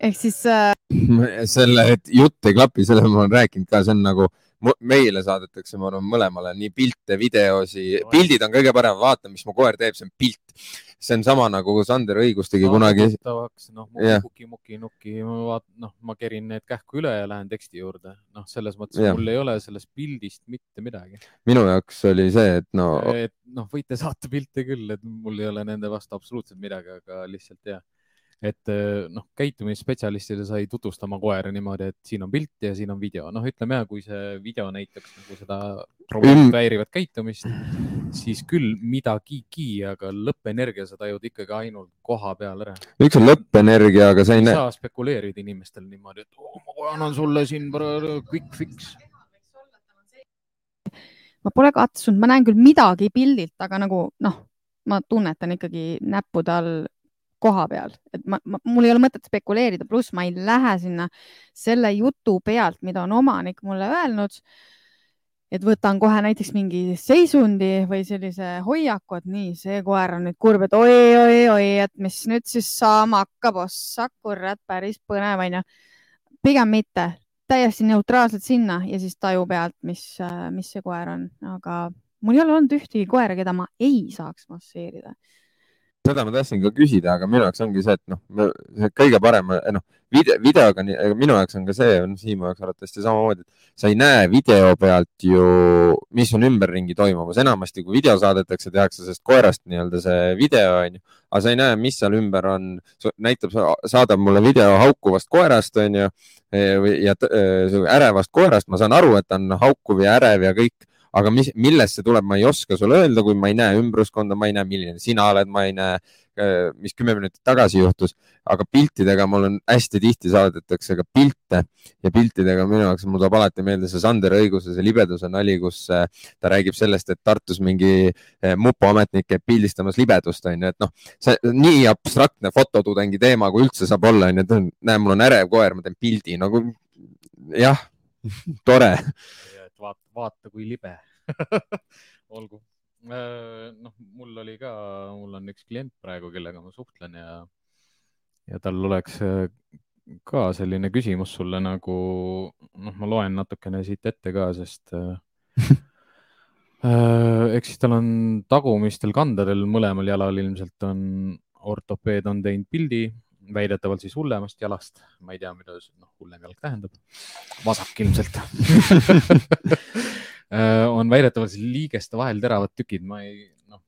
ehk siis äh.... selle, et jutt ei klapi, selle ma olen rääkinud ka, see on nagu meile saadetakse, ma arvan, mõlemale nii pilte, videosi, pildid on kõige parem, vaata, mis mu koer teeb, see on pilt. see on sama nagu Sander õigus tegi no, kunagi. noh, muki, muki, nuki, ma vaatan, noh, ma kerin need kähku üle ja lähen teksti juurde. noh, selles mõttes yeah. mul ei ole sellest pildist mitte midagi. minu jaoks oli see, et no. et noh, võite saata pilte küll, et mul ei ole nende vastu absoluutselt midagi, aga lihtsalt jah et eh, noh, käitumisspetsialistile sa ei tutvusta oma koera niimoodi, et siin on pilt ja siin on video. noh, ütleme ja kui see video näitaks nagu seda probleemi häirivat käitumist, siis küll midagigi, aga lõppenergia sa tajud ikkagi ainult koha peal ära. üks on lõppenergia, aga sa ei näe. ei saa spekuleerida inimestele niimoodi, et oh, ma annan sulle siin quick fix ma pole katsunud, ma näen küll midagi pildilt, aga nagu noh, ma tunnetan ikkagi näppude all koha peal, et ma, ma, mul ei ole mõtet spekuleerida, pluss ma ei lähe sinna selle jutu pealt, mida on omanik mulle öelnud. et võtan kohe näiteks mingi seisundi või sellise hoiaku, et nii, see koer on nüüd kurb, et oi-oi-oi, et mis nüüd siis saama hakkab, ossa kurat, päris põnev onju. pigem mitte, täiesti neutraalselt sinna ja siis taju pealt, mis, mis see koer on, aga mul ei ole olnud ühtegi koera, keda ma ei saaks masseerida seda ma tahtsin ka küsida, aga minu jaoks ongi see, et noh, kõige parem, eh, noh, video, videoga, minu jaoks on ka see, on Siimu jaoks arvatavasti samamoodi, et sa ei näe video pealt ju, mis on ümberringi toimumas. enamasti, kui video saadetakse, tehakse sellest koerast nii-öelda see video, onju, aga sa ei näe, mis seal ümber on. näitab, saadab mulle video haukuvast koerast, onju, eh, ja eh, ärevast koerast, ma saan aru, et ta on haukuv ja ärev ja kõik aga mis, millest see tuleb, ma ei oska sulle öelda, kui ma ei näe ümbruskonda, ma ei näe, milline sina oled, ma ei näe, äh, mis kümme minutit tagasi juhtus, aga piltidega mul on hästi tihti saadetakse ka pilte ja piltidega minu jaoks mul tuleb alati meelde see Sander Õiguse, see libeduse nali, kus äh, ta räägib sellest, et Tartus mingi äh, mupo ametnik käib pildistamas libedust, onju, et noh, see nii abstraktne fototudengi teema, kui üldse saab olla, onju, et näe, mul on ärev koer, ma teen pildi nagu jah, tore vaata, vaata kui libe olgu. Äh, noh, mul oli ka, mul on üks klient praegu, kellega ma suhtlen ja, ja tal oleks äh, ka selline küsimus sulle nagu, noh, ma loen natukene siit ette ka, sest äh, eks siis tal on tagumistel kandadel mõlemal jalal ilmselt on ortopeed on teinud pildi väidetavalt siis hullemast jalast, ma ei tea, mida see noh, hullem jalg tähendab, vasak ilmselt. Äh, on väidetavalt siis liigeste vahel teravad tükid, ma ei, noh,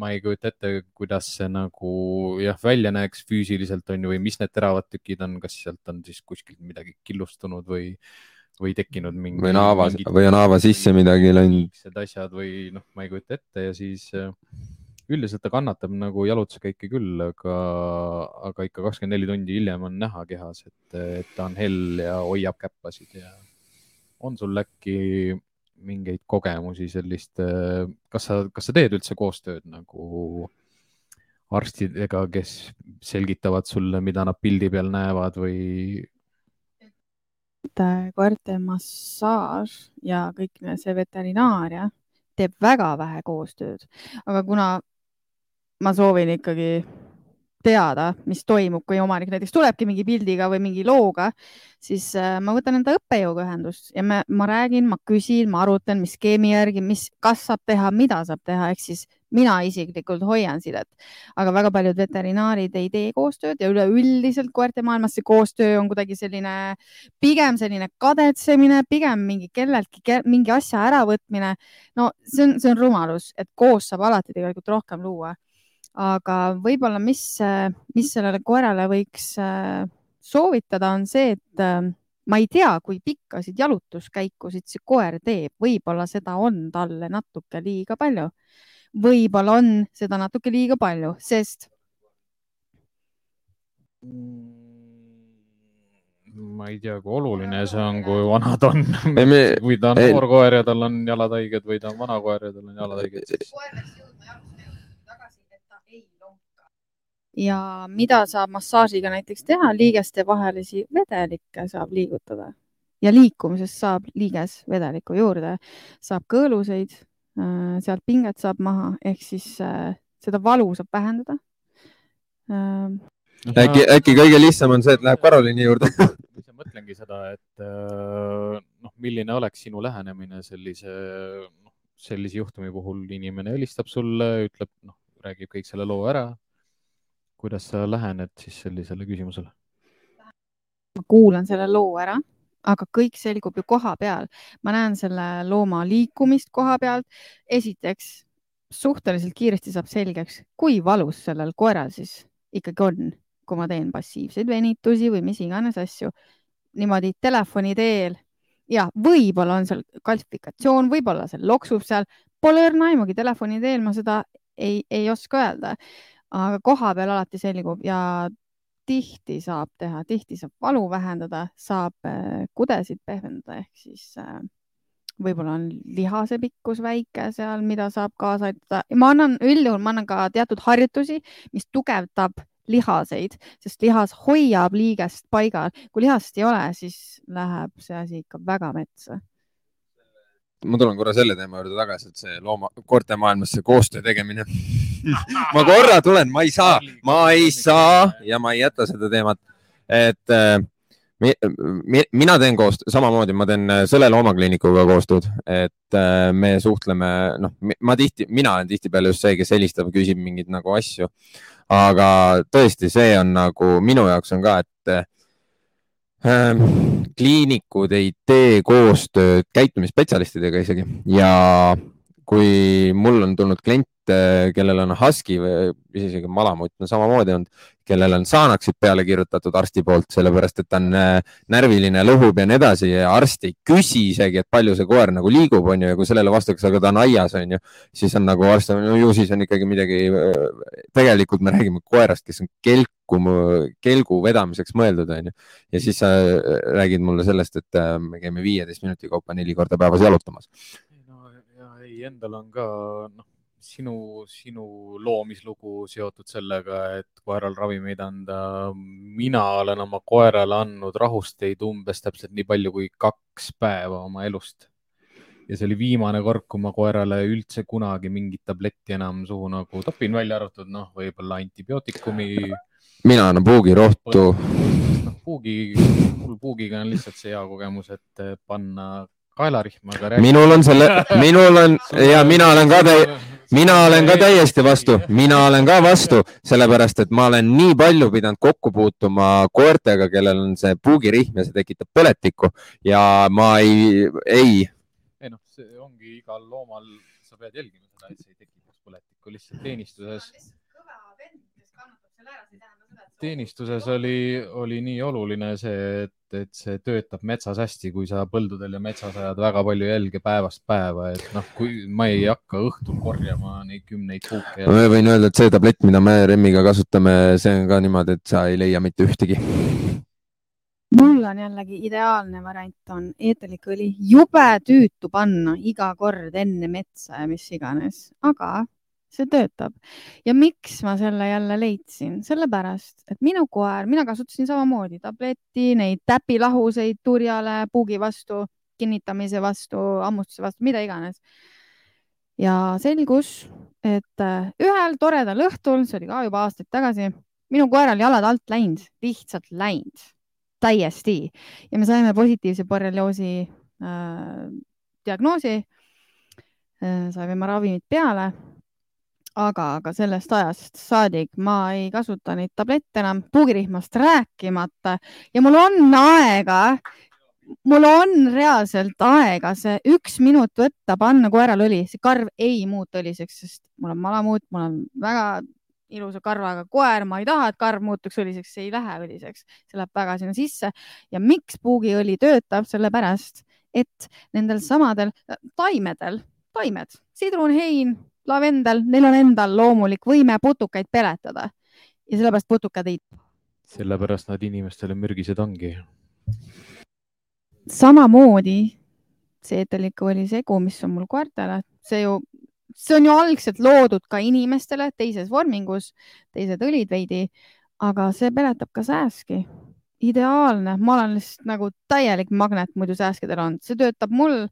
ma ei kujuta ette, kuidas see nagu jah, välja näeks füüsiliselt on ju, või mis need teravad tükid on, kas sealt on siis kuskilt midagi killustunud või, või tekkinud mingi. või on haava, või on haava sisse midagi läinud. asjad või noh, ma ei kujuta ette. Ja siis äh, üldiselt ta kannatab nagu jalutuskäike küll, aga, aga ikka kakskümmend neli tundi hiljem on näha kehas, et, et ta on hell ja hoiab käppasid ja on sul äkki mingeid kogemusi sellist, kas sa, kas sa teed üldse koostööd nagu arstidega, kes selgitavad sulle, mida nad pildi peal näevad või? koerte massaaž ja kõik see veterinaaria teeb väga vähe koostööd, aga kuna ma soovin ikkagi teada, mis toimub, kui omanik näiteks tulebki mingi pildiga või mingi looga, siis äh, ma võtan enda õppejõuga ühendust ja me, ma räägin, ma küsin, ma arutan, mis skeemi järgi, mis, kas saab teha, mida saab teha, ehk siis mina isiklikult hoian sidet, aga väga paljud veterinaarid ei tee koostööd ja üleüldiselt koerte maailmas see koostöö on kuidagi selline, pigem selline kadetsemine, pigem mingi kelleltki mingi asja äravõtmine. no see on, see on rumalus, et koos saab alati tegelikult rohkem luua aga võib-olla, mis, mis sellele koerale võiks äh, soovitada, on see, et äh, ma ei tea, kui pikkasid jalutuskäikusid see koer teeb, võib-olla seda on talle natuke liiga palju. võib-olla on seda natuke liiga palju, sest. ma ei tea, kui oluline see on, kui vana ta on. kui ta on noor koer ja tal on jalad haiged või ta on vana koer ja tal on jalad haiged, siis. koer peaks jõudma jalust ja mida saab massaažiga näiteks teha, liigeste vahelisi vedelikke saab liigutada. Ja liikumisest saab liiges vedeliku juurde, saab kõõluseid, äh, sealt pinget saab maha, ehk siis äh, seda valu saab vähendada. Äh, äkki, äkki kõige lihtsam on see, et läheb Karoliini juurde. Mõtlengi seda, et noh, milline oleks sinu lähenemine sellise, noh, sellise juhtumi puhul, inimene helistab sulle, ütleb, noh, räägib kõik selle loo ära kuidas sa lähened siis sellisele küsimusele? ma kuulan selle loo ära, aga kõik selgub ju koha peal. ma näen selle looma liikumist koha pealt. esiteks, suhteliselt kiiresti saab selgeks, kui valus sellel koeral siis ikkagi on, kui ma teen passiivseid venitusi või mis iganes asju niimoodi telefoni teel ja võib-olla on seal kaltsifikatsioon, võib-olla see loksub seal, pole õrna aimugi, telefoni teel ma seda ei, ei oska öelda aga koha peal alati selgub ja tihti saab teha, tihti saab valu vähendada, saab äh, kudesid pehmendada ehk siis äh, võib-olla on lihase pikkus väike seal, mida saab kaasa aidata. ma annan üldjuhul, ma annan ka teatud harjutusi, mis tugevdab lihaseid, sest lihas hoiab liigest paigal. kui lihast ei ole, siis läheb see asi ikka väga metsa ma tulen korra selle teema juurde tagasi, et see looma, koerte maailmas see koostöö tegemine ma korra tulen, ma ei saa, ma ei saa ja ma ei jäta seda teemat, et äh, mi, mi, mina teen koostööd, samamoodi ma teen äh, selle loomakliinikuga koostööd, et äh, me suhtleme, noh, ma tihti, mina olen tihtipeale just see, kes helistab, küsib mingeid nagu asju. aga tõesti, see on nagu minu jaoks on ka, et Ehm, kliinikud ei tee koostööd käitumisspetsialistidega isegi. Ja kui mul on tulnud klient, kellel on husky või isegi malamutt on samamoodi olnud, kellel on saanaksid peale kirjutatud arsti poolt, sellepärast et ta on äh, närviline, lõhub ja nii edasi ja arst ei küsi isegi, et palju see koer nagu liigub, on ju, ja kui sellele vastatakse, aga ta on aias, on ju, siis on nagu arst, no ju siis on ikkagi midagi. Äh, tegelikult me räägime koerast, kes on kelku, kelgu vedamiseks mõeldud, on ju, ja siis sa äh, räägid mulle sellest, et me käime viieteist minuti kaupa neli korda päevas jalutamas. Endal on ka noh sinu, sinu loomislugu seotud sellega, et koeral ravimeid anda. mina olen oma koerale andnud rahusteid umbes täpselt nii palju kui kaks päeva oma elust. ja see oli viimane kord, kui ma koerale üldse kunagi mingit tabletti enam suhu nagu topin, välja arvatud noh, võib-olla antibiootikumi. mina annan puugirohtu. noh, puugi, mul puugiga on lihtsalt see hea kogemus, et panna kaelarihmaga. minul on selle, minul on ja mina olen ka täie mina olen ka täiesti vastu, mina olen ka vastu, sellepärast et ma olen nii palju pidanud kokku puutuma koertega, kellel on see puugirihm ja see tekitab põletikku ja ma ei, ei. ei noh, see ongi igal loomal, sa pead jälgima seda, et see ei tekitaks põletikku lihtsalt teenistuses teenistuses oli, oli nii oluline see, et, et see töötab metsas hästi, kui sa põldudel ja metsas ajad väga palju jälge päevast päeva, et noh, kui ma ei hakka õhtul korjama neid kümneid puuke. ma võin öelda, et see tablett, mida me Remmiga kasutame, see on ka niimoodi, et sa ei leia mitte ühtegi mul on jällegi ideaalne variant on eeterlikõli, jube tüütu panna iga kord enne metsa ja mis iganes, aga see töötab. ja miks ma selle jälle leidsin, sellepärast, et minu koer, mina kasutasin samamoodi tabletti, neid täpilahuseid turjale, puugi vastu, kinnitamise vastu, hammustuse vastu, mida iganes. ja selgus, et äh, ühel toredal õhtul, see oli ka juba aastaid tagasi, minu koeral jalad alt läinud, lihtsalt läinud, täiesti ja me saime positiivse borrelioosi äh, diagnoosi äh,. saime ravimid peale. Aga, aga sellest ajast saadik ma ei kasuta neid tablette enam, puugirihmast rääkimata. Ja mul on aega mul on reaalselt aega see üks minut võtta, panna koerale õli, see karv ei muutu õliseks, sest mul on malamuut, mul on väga ilusa karvaga koer, ma ei taha, et karv muutuks õliseks, see ei lähe õliseks, see läheb väga sinna sisse. Ja miks puugiõli töötab, sellepärast et nendel samadel taimedel, taimed, sidrunhein, lavendel, neil on endal loomulik võime putukaid peletada. Ja sellepärast putukad ei. sellepärast nad inimestele mürgised ongi. Samamoodi seedelikõoli segu, mis on mul koertele, see ju, see on ju algselt loodud ka inimestele teises vormingus, teised õlid veidi, aga see peletab ka sääski. ideaalne, ma olen lihtsalt nagu täielik magnet muidu sääskedel olnud, see töötab mul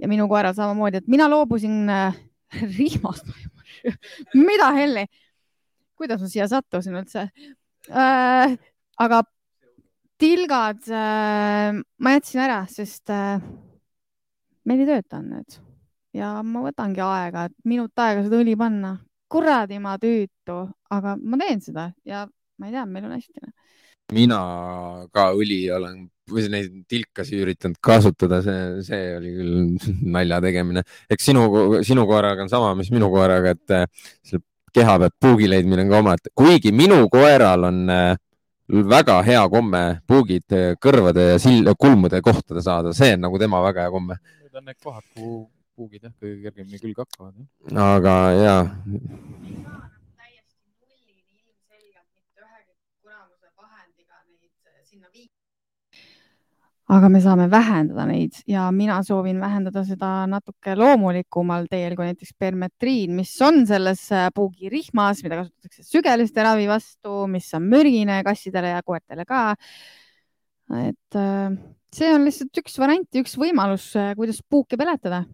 ja minu koeral samamoodi, et mina loobusin äh, rihmast mida helli, kuidas ma siia sattusin üldse äh,? aga tilgad äh, ma jätsin ära, sest äh, meil ei töötanud need ja ma võtangi aega, et minut aega seda õli panna. kuradi ma tüütu, aga ma teen seda ja ma ei tea, meil on hästi. mina ka õli olen või neid tilkasi üritanud kasutada, see, see oli küll nalja tegemine. eks sinu, sinu koeraga on sama, mis minu koeraga, et äh, selle keha pealt puugi leidmine on ka omaette, kuigi minu koeral on äh, väga hea komme puugid kõrvade ja sild, kulmude kohtade saada, see on nagu tema väga hea komme. Need on need kohad, kuhu puugid jah, kõige kergemini külge hakkavad. aga ja. täiesti nullini ilmselgelt mitte ühegi kuramuse vahendiga neid sinna viia aga me saame vähendada neid ja mina soovin vähendada seda natuke loomulikumal teel kui näiteks permetriin, mis on selles äh, puugirihmas, mida kasutatakse sügeliste ravi vastu, mis on mürgine kassidele ja koertele ka. et äh, see on lihtsalt üks variant ja üks võimalus, äh, kuidas puuki peletada.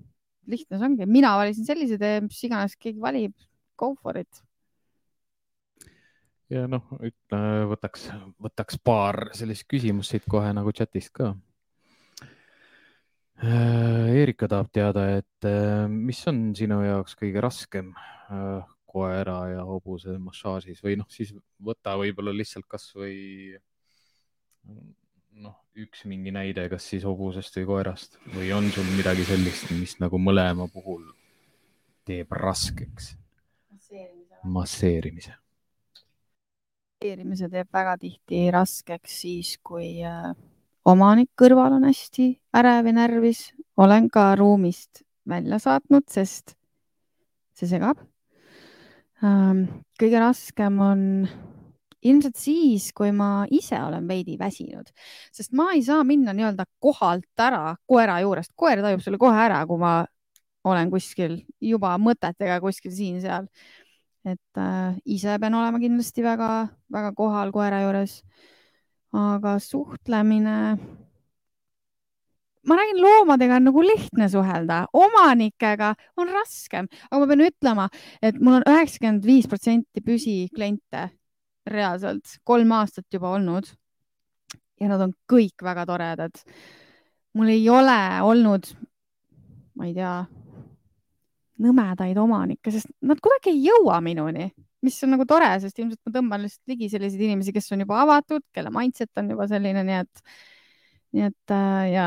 lihtne see ongi, mina valisin sellise tee, mis iganes keegi valib, go for it ja noh, võtaks, võtaks paar sellist küsimust siit kohe nagu chatist ka. Äh, Erika tahab teada, et äh, mis on sinu jaoks kõige raskem äh, koera ja hobuse massaažis või noh, siis võta võib-olla lihtsalt kasvõi noh, üks mingi näide, kas siis hobusest või koerast või on sul midagi sellist, mis nagu mõlema puhul teeb raskeks masseerimise? Investeerimise teeb väga tihti raskeks siis, kui äh, omanik kõrval on hästi ärev ja närvis. olen ka ruumist välja saatnud, sest see segab. Ähm, kõige raskem on ilmselt siis, kui ma ise olen veidi väsinud, sest ma ei saa minna nii-öelda kohalt ära koera juurest, koer tajub selle kohe ära, kui ma olen kuskil juba mõtetega kuskil siin-seal et äh, ise pean olema kindlasti väga-väga kohal koera juures. aga suhtlemine, ma räägin, loomadega on nagu lihtne suhelda, omanikega on raskem, aga ma pean ütlema, et mul on üheksakümmend viis protsenti püsikliente reaalselt kolm aastat juba olnud. ja nad on kõik väga toredad. mul ei ole olnud, ma ei tea nõmedaid omanikke, sest nad kuidagi ei jõua minuni, mis on nagu tore, sest ilmselt ma tõmban lihtsalt ligi selliseid inimesi, kes on juba avatud, kelle mindset on juba selline, nii et, nii et äh, ja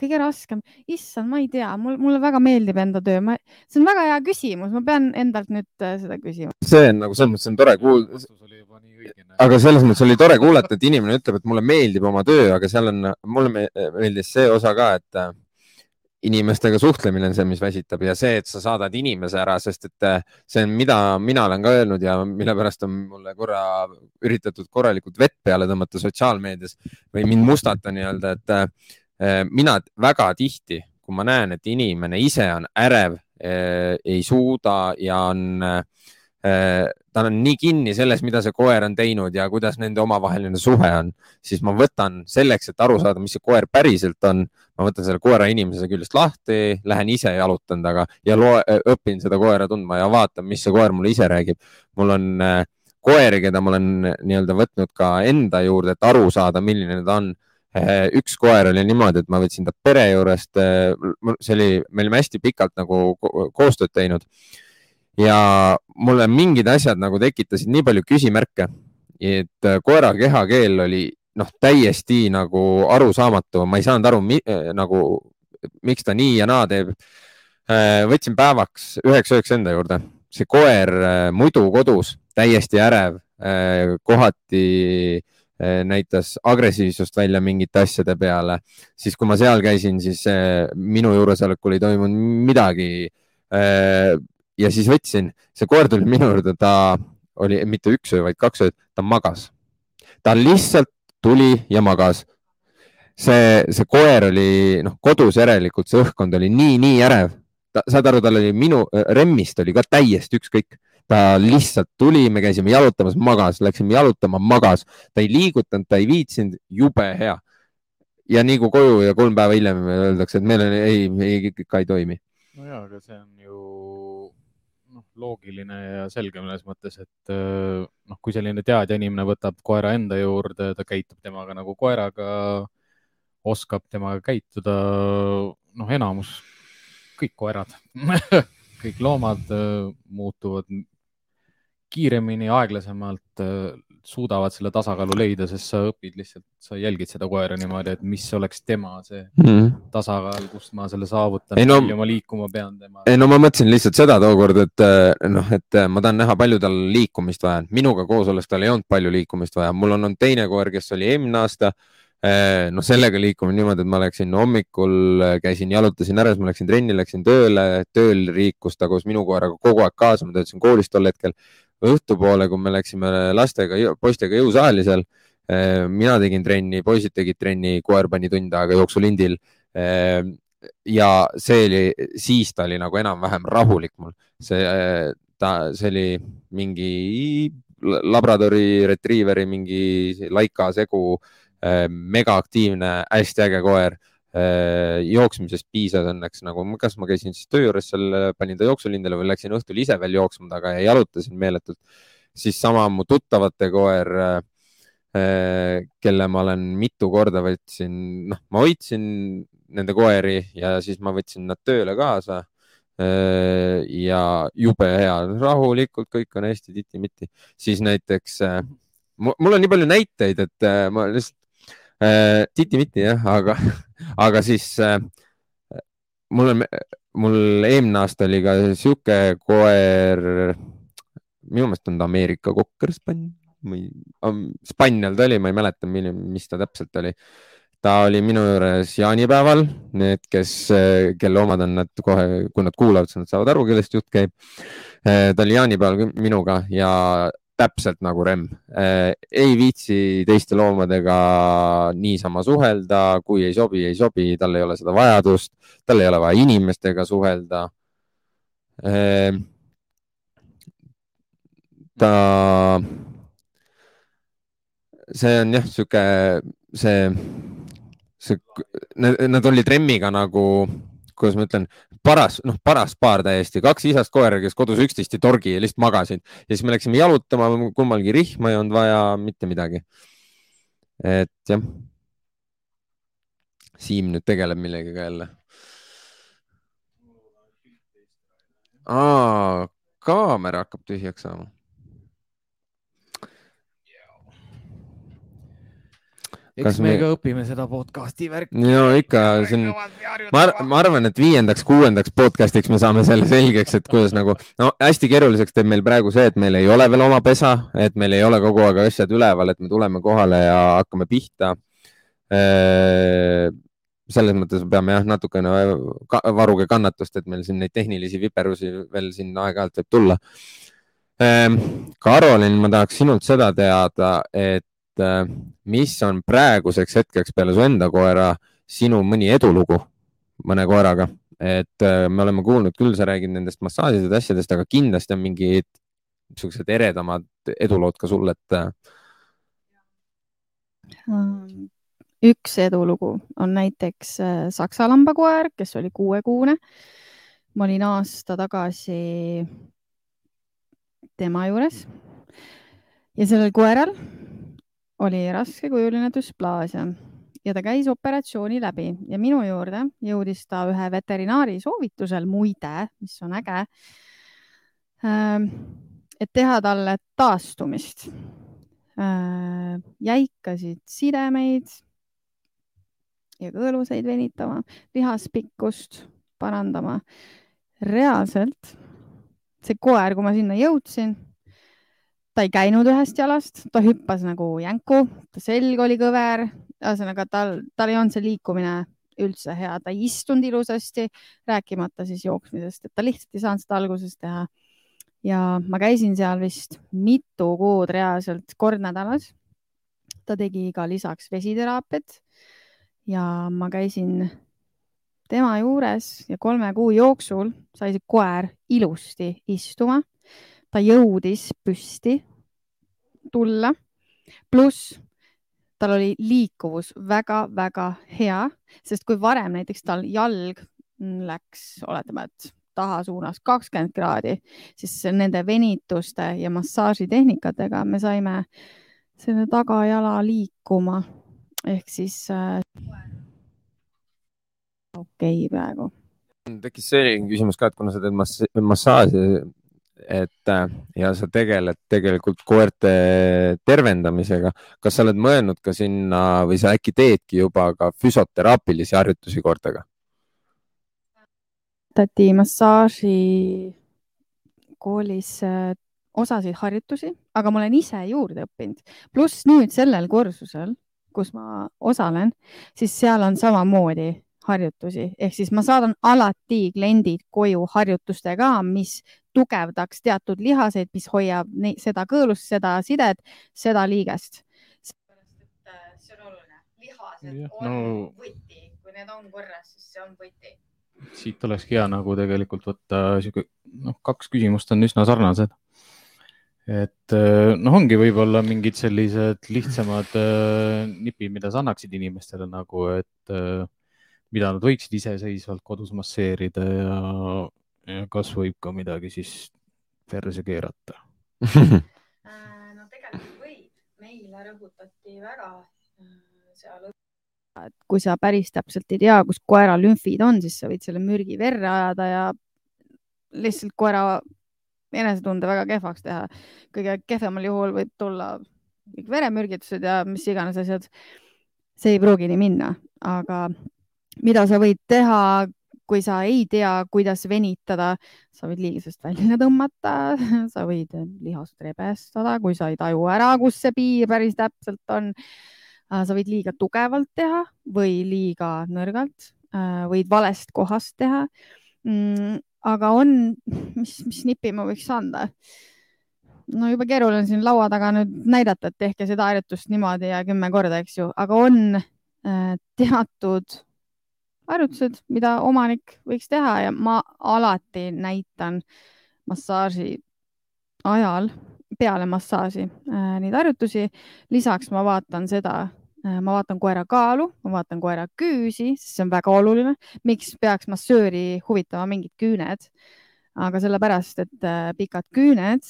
kõige raskem, issand, ma ei tea, mul, mulle väga meeldib enda töö, ma, see on väga hea küsimus, ma pean endalt nüüd äh, seda küsima. see on nagu selles mõttes on tore kuulda. aga selles mõttes oli tore kuulata, et inimene ütleb, et mulle meeldib oma töö, aga seal on, mulle meeldis see osa ka, et äh, inimestega suhtlemine on see, mis väsitab ja see, et sa saadad inimese ära, sest et äh, see on, mida mina olen ka öelnud ja mille pärast on mulle korra üritatud korralikult vett peale tõmmata sotsiaalmeedias või mind mustata nii-öelda, et äh, mina väga tihti, kui ma näen, et inimene ise on ärev, äh, ei suuda ja on ta on nii kinni selles, mida see koer on teinud ja kuidas nende omavaheline suhe on, siis ma võtan selleks, et aru saada, mis see koer päriselt on, ma võtan selle koera inimese küljest lahti, lähen ise jalutan taga ja loe, õpin seda koera tundma ja vaatan, mis see koer mulle ise räägib. mul on äh, koeri, keda ma olen nii-öelda võtnud ka enda juurde, et aru saada, milline ta on. üks koer oli niimoodi, et ma võtsin ta pere juurest, see oli, me olime hästi pikalt nagu ko- koostööd teinud ja mulle mingid asjad nagu tekitasid nii palju küsimärke, et äh, koera kehakeel oli noh, täiesti nagu arusaamatu, ma ei saanud aru, nagu miks ta nii ja naa teeb. võtsin päevaks üheks ööks enda juurde, see koer äh, muidu kodus, täiesti ärev, kohati äh, näitas agressiivsust välja mingite asjade peale, siis kui ma seal käisin, siis äh, minu juuresolekul ei toimunud midagi. Ja siis võtsin, see koer tuli minu juurde, ta oli mitte üks öö, vaid kaks ööd, ta magas. ta lihtsalt tuli ja magas. see, see koer oli noh, kodus järelikult see õhkkond oli nii, nii ärev. saad aru, tal oli minu, Remmist oli ka täiesti ükskõik. ta lihtsalt tuli, me käisime jalutamas, magas, läksime jalutama, magas, ta ei liigutanud, ta ei viitsinud, jube hea. ja nii kui koju ja kolm päeva hiljem öeldakse, et meil on, ei, ei, ikka ei toimi. no ja, aga see on noh, loogiline ja selge mõnes mõttes, et äh, noh, kui selline teadja inimene võtab koera enda juurde, ta käitub temaga nagu koeraga, oskab temaga käituda, noh, enamus, kõik koerad, kõik loomad äh, muutuvad kiiremini, aeglasemalt, suudavad selle tasakaalu leida, sest sa õpid lihtsalt, sa jälgid seda koera niimoodi, et mis oleks tema see tasakaal, kust ma selle saavutan, Ei no- palju ma liikuma pean tema. ei no ma mõtlesin lihtsalt seda tookord, et eh, noh, et eh, ma tahan näha, palju tal liikumist vaja on. minuga koos olles tal ei olnud palju liikumist vaja, mul on olnud teine koer, kes oli eelmine aasta. noh, sellega liikumine niimoodi, et ma läksin hommikul, käisin, jalutasin ära, siis ma läksin trenni, läksin tööle, tööl liikus ta koos minu koeraga kogu aeg kaasa, ma töötasin koolis tol hetkel. õhtupoole, kui me läksime lastega, poistega jõusaali seal, mina tegin trenni, poisid tegid trenni, koer pani tund aega jooksulindil ja see oli, siis ta oli nagu enam-vähem rahulik mul, see, ta, see oli mingi labradori retriiveri mingi laika segu, megaaktiivne, hästi äge koer. Jooksmisest piisas õnneks nagu, kas ma käisin siis töö juures seal, panin ta jooksulindele või läksin õhtul ise veel jooksma taga ja jalutasin meeletult. siis sama mu tuttavate koer kelle ma olen mitu korda võtsin, noh, ma hoidsin nende koeri ja siis ma võtsin nad tööle kaasa. ja jube hea, rahulikult, kõik on hästi titi-miti, siis näiteks äh, mu- mul on nii palju näiteid, et äh, ma lihtsalt äh, titi-miti jah, aga, aga siis äh, mul on, mul eelmine aasta oli ka sihuke koer, minu meelest on ta Ameerika kokkerspann või spannel ta oli, ma ei mäleta, milline, mis ta täpselt oli ta oli minu juures jaanipäeval, need, kes, kelle omad on nad kohe, kui nad kuulavad, siis nad saavad aru, kellest jutt käib. ta oli jaanipäeval minuga ja täpselt nagu Remm. ei viitsi teiste loomadega niisama suhelda, kui ei sobi, ei sobi, tal ei ole seda vajadust, tal ei ole vaja inimestega suhelda. ta, see on jah, sihuke, see see, need olid Remmiga nagu, kuidas ma ütlen, paras, noh, paras paar täiesti, kaks isast koera, kes kodus üksteist ei torgi ja lihtsalt magasid ja siis me läksime jalutama, kummalgi rihma ei olnud vaja, mitte midagi. et jah. Siim nüüd tegeleb millegagi jälle. aa, kaamera hakkab tühjaks saama. Eks me ka õpime seda podcast'i värki. no ikka, see on, ma, ma arvan, et viiendaks, kuuendaks podcast'iks me saame selle selgeks, et kuidas nagu, no hästi keeruliseks teeb meil praegu see, et meil ei ole veel oma pesa, et meil ei ole kogu aeg asjad üleval, et me tuleme kohale ja hakkame pihta. selles mõttes peame jah, natukene varuge kannatust, et meil siin neid tehnilisi viperusi veel siin aeg-ajalt võib tulla. Karolin, ma tahaks sinult seda teada, et äh, mis on praeguseks hetkeks peale su enda koera sinu mõni edulugu mõne koeraga, et äh, me oleme kuulnud küll, sa räägid nendest massaažidest ja asjadest, aga kindlasti on mingid niisugused eredamad edulood ka sul, et äh, üks edulugu on näiteks saksa lambakoer, kes oli kuuekuune. ma olin aasta tagasi tema juures. Ja sellel koeral oli raskekujuline düsplaasia ja ta käis operatsiooni läbi ja minu juurde jõudis ta ühe veterinaari soovitusel, muide, mis on äge. et teha talle taastumist. jäikasid sidemeid ja kõõluseid venitama, lihaspikkust parandama. reaalselt see koer, kui ma sinna jõudsin, ta ei käinud ühest jalast, ta hüppas nagu jänku, ta selg oli kõver, ühesõnaga tal, tal ei olnud see liikumine üldse hea, ta ei istunud ilusasti, rääkimata siis jooksmisest, et ta lihtsalt ei saanud seda alguses teha. ja ma käisin seal vist mitu kuud reaalselt kord nädalas. ta tegi ka lisaks vesiteraapiat ja ma käisin tema juures ja kolme kuu jooksul sai see koer ilusti istuma. Ta jõudis püsti tulla, pluss tal oli liikuvus väga-väga hea, sest kui varem näiteks tal jalg läks, oletame, et tahasuunas kakskümmend kraadi, siis nende venituste ja massaažitehnikatega me saime selle tagajala liikuma ehk siis äh, okei okay, praegu. tekkis selline küsimus ka, et kuna sa teed mass massaaži, et äh, ja sa tegeled tegelikult koerte tervendamisega, kas sa oled mõelnud ka sinna või sa äkki teedki juba ka füsioteraapilisi harjutusi koertega? õpetati massaaži koolis äh, osasid harjutusi, aga ma olen ise juurde õppinud, pluss nüüd sellel kursusel kus ma osalen, siis seal on samamoodi harjutusi, ehk siis ma saadan alati kliendid koju harjutustega, mis tugevdaks teatud lihaseid, mis hoiab neid, seda kõõlust, seda sidet, seda liigest. äh, see on oluline, lihased ja, on no, võti, kui need on korras, siis see on võti. siit olekski hea nagu tegelikult võtta sihuke, noh, kaks küsimust on üsna sarnased et äh, noh, ongi võib-olla mingid sellised lihtsamad äh, nipid, mida sa annaksid inimestele nagu, et äh, mida nad võiksid iseseisvalt kodus masseerida ja kas võib ka midagi siis perse keerata no tegelikult võib, meile rõhutati väga seal et kui sa päris täpselt ei tea, kus koera lümfid on, siis sa võid selle mürgi verre ajada ja lihtsalt koera enesetunde väga kehvaks teha. kõige kehvemal juhul võib tulla kõik veremürgitused ja mis iganes asjad. see ei pruugi nii minna, aga mida sa võid teha, kui sa ei tea, kuidas venitada, sa võid liigesest välja tõmmata, sa võid lihast rebestada, kui sa ei taju ära, kus see piir päris täpselt on. sa võid liiga tugevalt teha või liiga nõrgalt, võid valest kohast teha mm, aga on, mis, mis nipi ma võiks anda? no juba keeruline siin laua taga nüüd näidata, et tehke seda harjutust niimoodi ja kümme korda, eks ju, aga on äh, teatud harjutused, mida omanik võiks teha ja ma alati näitan massaaži ajal peale massaaži äh, neid harjutusi. lisaks ma vaatan seda Äh, ma vaatan koera kaalu, ma vaatan koera küüsi, sest see on väga oluline. miks peaks massööri huvitama mingid küüned? aga sellepärast, et äh, pikad küüned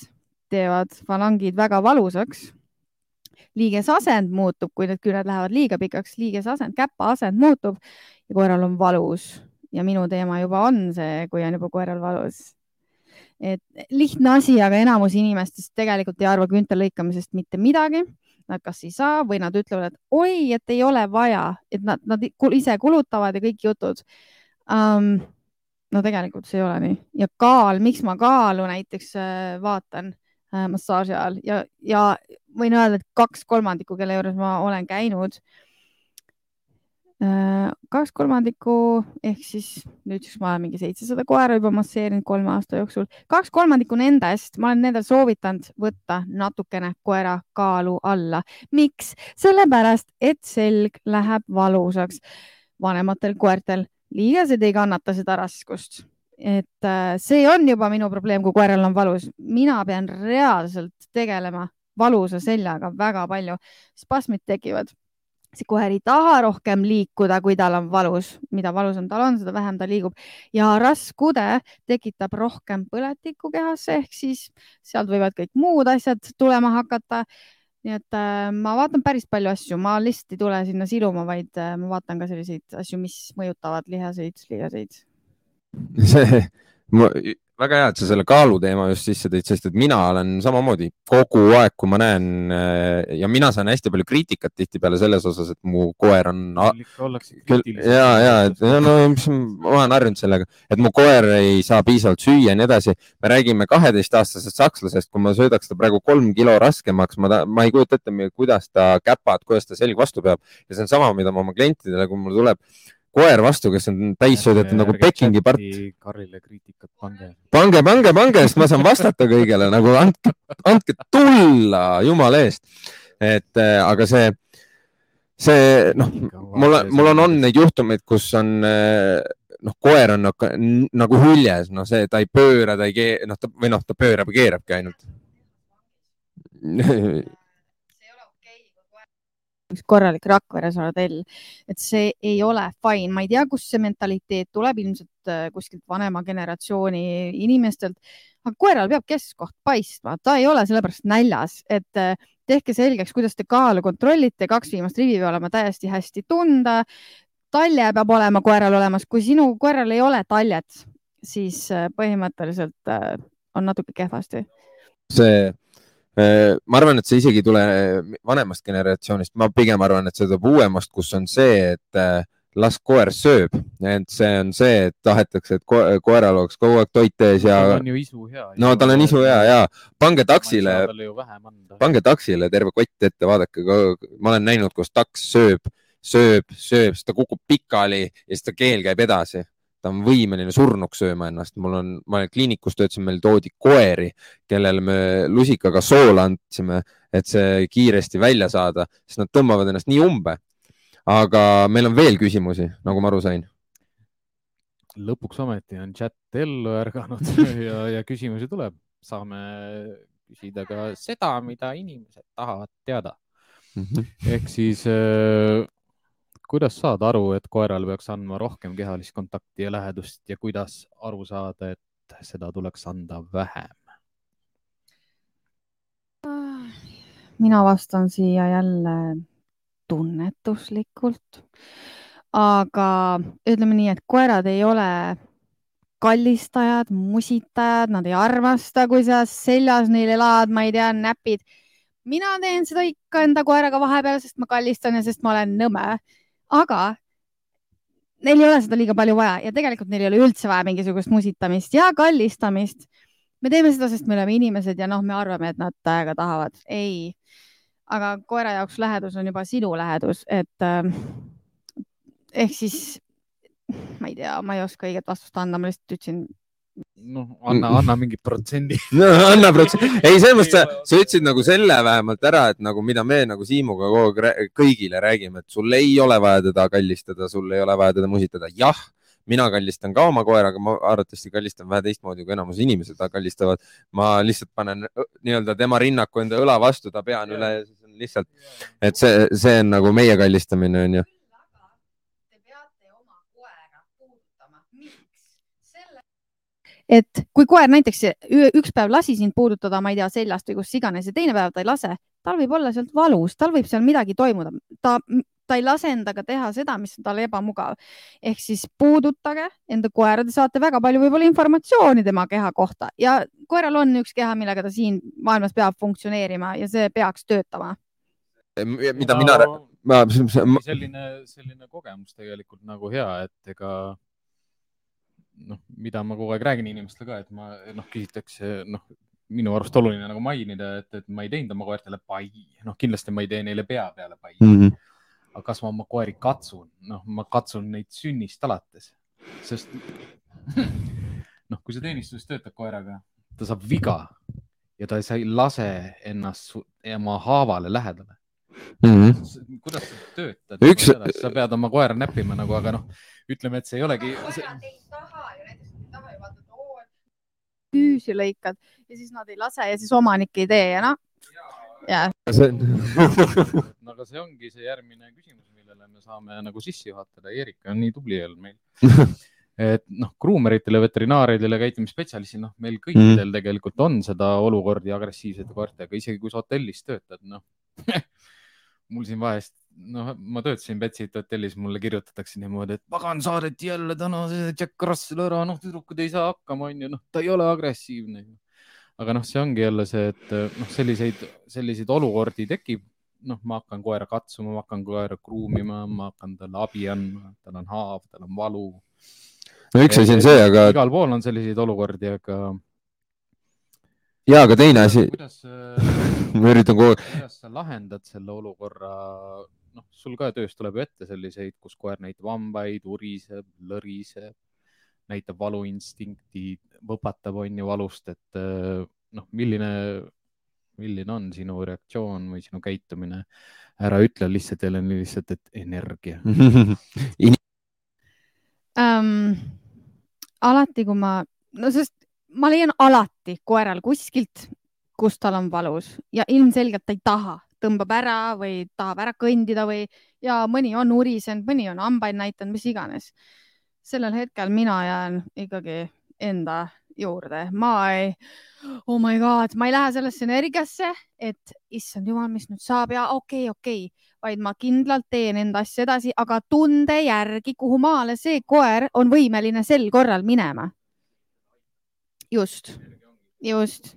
teevad falangid väga valusaks. Liigesasend muutub, kui need küüned lähevad liiga pikaks, liigesasend, käpaasend muutub ja koeral on valus. Ja minu teema juba on see, kui on juba koeral valus. Et lihtne asi, aga enamus inimestest tegelikult ei arva küünte lõikamisest mitte midagi. Nad kas ei saa või nad ütlevad, et oi, et ei ole vaja, et nad, nad ise kulutavad ja kõik jutud. Um,. no tegelikult see ei ole nii. Ja kaal, miks ma kaalu näiteks äh, vaatan massaaži ajal ja, ja võin öelda, et kaks kolmandikku, kelle juures ma olen käinud äh, Äh, kaks kolmandikku ehk siis nüüdseks ma olen mingi seitsesada koera juba masseerinud kolme aasta jooksul. kaks kolmandikku nendest, ma olen nendel soovitanud võtta natukene koera kaalu alla. miks? sellepärast, et selg läheb valusaks. vanematel koertel liigesed ei kannata seda raskust. Et äh, see on juba minu probleem, kui koeral on valus. mina pean reaalselt tegelema valusa seljaga väga palju. spasmid tekivad see koer ei taha rohkem liikuda, kui tal on valus, mida valusam tal on, seda vähem ta liigub ja raskude tekitab rohkem põletikku kehasse ehk siis sealt võivad kõik muud asjad tulema hakata. nii et äh, ma vaatan päris palju asju, ma lihtsalt ei tule sinna siluma, vaid äh, ma vaatan ka selliseid asju, mis mõjutavad lihaseid, lihaseid. See, väga hea, et sa selle kaaluteema just sisse tõid, sest et mina olen samamoodi kogu aeg, kui ma näen äh, ja mina saan hästi palju kriitikat tihtipeale selles osas, et mu koer on. ja, ja, et no, no ma olen harjunud sellega, et mu koer ei saa piisavalt süüa ja nii edasi. me räägime kaheteistaastasest sakslasest, kui ma söödaks ta praegu kolm kilo raskemaks, ma, ma ei kujuta ette, kuidas ta käpad, kuidas ta selg vastu peab ja see on sama, mida ma oma klientidele, kui mul tuleb koer vastu, kes on täis söödetud nagu Pekingi part. Karrile kriitikat pange. pange, pange, pange, sest ma saan vastata kõigele nagu andke, andke tulla jumala eest. et äh, aga see, see noh, mul, mul on olnud neid juhtumeid, kus on äh, noh, koer on nagu, nagu hüljes, noh, see, ta ei pööra, ta ei keera, noh, ta või noh, ta pöörab ja keerabki ainult üks korralik Rakvere sardell, et see ei ole fine, ma ei tea, kust see mentaliteet tuleb, ilmselt äh, kuskilt vanema generatsiooni inimestelt, aga koeral peab keskkoht paistma, ta ei ole sellepärast näljas, et äh, tehke selgeks, kuidas te kaalu kontrollite, kaks viimast rivi peab olema täiesti hästi tunda. talje peab olema koeral olemas, kui sinu koeral ei ole taljet, siis äh, põhimõtteliselt on natuke kehvasti. see ma arvan, et see isegi ei tule vanemast generatsioonist, ma pigem arvan, et see tuleb uuemast, kus on see, et äh, las koer sööb, et see on see, et tahetakse, et koeral oleks kogu aeg toit ees ja. tal on ju isu hea. no tal on isu hea ja pange taksile, pange taksile terve kott ette, vaadake, ma olen näinud, kus taks sööb, sööb, sööb, siis ta kukub pikali ja siis ta keel käib edasi ta on võimeline surnuks sööma ennast. mul on, ma kliinikus töötasin, meil toodi koeri, kellele me lusikaga soola andsime, et see kiiresti välja saada, sest nad tõmbavad ennast nii umbe. aga meil on veel küsimusi, nagu ma aru sain. lõpuks ometi on chat ellu ärganud ja, ja küsimusi tuleb, saame küsida ka seda, mida inimesed tahavad teada mm. -hmm. ehk siis äh, kuidas saada aru, et koeral peaks andma rohkem kehalist kontakti ja lähedust ja kuidas aru saada, et seda tuleks anda vähem? mina vastan siia jälle tunnetuslikult. aga ütleme nii, et koerad ei ole kallistajad, musitajad, nad ei armasta, kui sa seljas neil elad, ma ei tea, näpid. mina teen seda ikka enda koeraga vahepeal, sest ma kallistan ja sest ma olen nõme aga neil ei ole seda liiga palju vaja ja tegelikult neil ei ole üldse vaja mingisugust musitamist ja kallistamist. me teeme seda, sest me oleme inimesed ja noh, me arvame, et nad täiega tahavad. ei, aga koera jaoks lähedus on juba sinu lähedus, et äh, ehk siis ma ei tea, ma ei oska õiget vastust anda, ma lihtsalt ütlesin noh, anna, anna mingi protsendi. No, anna protsendi, ei selles mõttes sa, sa ütlesid nagu selle vähemalt ära, et nagu mida me nagu Siimuga kogu aeg kõigile räägime, et sul ei ole vaja teda kallistada, sul ei ole vaja teda musitada. jah, mina kallistan ka oma koeraga, ma arvatavasti kallistan vähe teistmoodi kui enamus inimesed kallistavad. ma lihtsalt panen nii-öelda tema rinnaku enda õla vastu, ta pea on üle, lihtsalt, et see, see on nagu meie kallistamine onju et kui koer näiteks üks päev lasi sind puudutada, ma ei tea, seljast või kust iganes ja teine päev ta ei lase, tal võib olla sealt valus, tal võib seal midagi toimuda, ta, ta ei lase endaga teha seda, mis on talle ebamugav. ehk siis puudutage enda koera, te saate väga palju võib-olla informatsiooni tema keha kohta ja koeral on üks keha, millega ta siin maailmas peab funktsioneerima ja see peaks töötama. mida mina ma... selline, selline kogemus tegelikult nagu hea, et ega noh, mida ma kogu aeg räägin inimestele ka, et ma noh, küsitakse noh, minu arust oluline nagu mainida, et, et ma ei teinud oma koertele pai, noh, kindlasti ma ei tee neile pea peale pai mm. -hmm. aga kas ma oma koeri katsun, noh, ma katsun neid sünnist alates, sest noh, kui sa teenistuses töötad koeraga, ta saab viga ja ta ei lase ennast oma haavale lähedale mm. -hmm. kuidas sa töötad Üks...? sa pead oma koera näppima nagu, aga noh, ütleme, et see ei olegi see küüsi lõikad ja siis nad ei lase ja siis omanik ei tee ja noh, ja see on no aga see ongi see järgmine küsimus, millele me saame nagu sisse juhatada. Eerika on nii tubli olnud meil. et noh, kruumeritele, veterinaaridele, käitumisspetsialistidele, noh, meil kõikidel mm. tegelikult on seda olukordi agressiivsete koertega, isegi kui sa hotellis töötad, noh. mul siin vahest, noh, ma töötasin Betsiti hotellis, mulle kirjutatakse niimoodi, et pagan, saadeti jälle täna see Jack Russell ära, noh, tüdrukud ei saa hakkama, onju, noh, ta ei ole agressiivne. aga noh, see ongi jälle see, et noh, selliseid, selliseid olukordi tekib noh, ma hakkan koera katsuma, ma hakkan koera kruumima, ma hakkan talle abi andma, tal on haav, tal on valu. no üks asi on see, aga igal pool on selliseid olukordi, aga. ja, aga teine asi, kuidas, ma üritan kogu aeg, kuidas sa lahendad selle olukorra, noh, sul ka töös tuleb ju ette selliseid, kus koer näitab hambaid, uriseb, lõriseb, näitab valuinstinkti, võpatab, on ju valust, et eh, noh, milline, milline on sinu reaktsioon või sinu käitumine? ära ütle lihtsalt jälle lihtsalt, et energia. ähm,. alati, kui ma, no sest ma leian alati koeral kuskilt, kus tal on valus ja ilmselgelt ta ei taha, tõmbab ära või tahab ära kõndida või ja mõni on urisenud, mõni on hambaid näidanud, mis iganes. sellel hetkel mina jään ikkagi enda juurde, ma ei, oh my god, ma ei lähe sellesse energiasse, et issand jumal, mis nüüd saab ja okei okay,, okei okay., vaid ma kindlalt teen enda asja edasi, aga tunde järgi, kuhu maale see koer on võimeline sel korral minema. just, just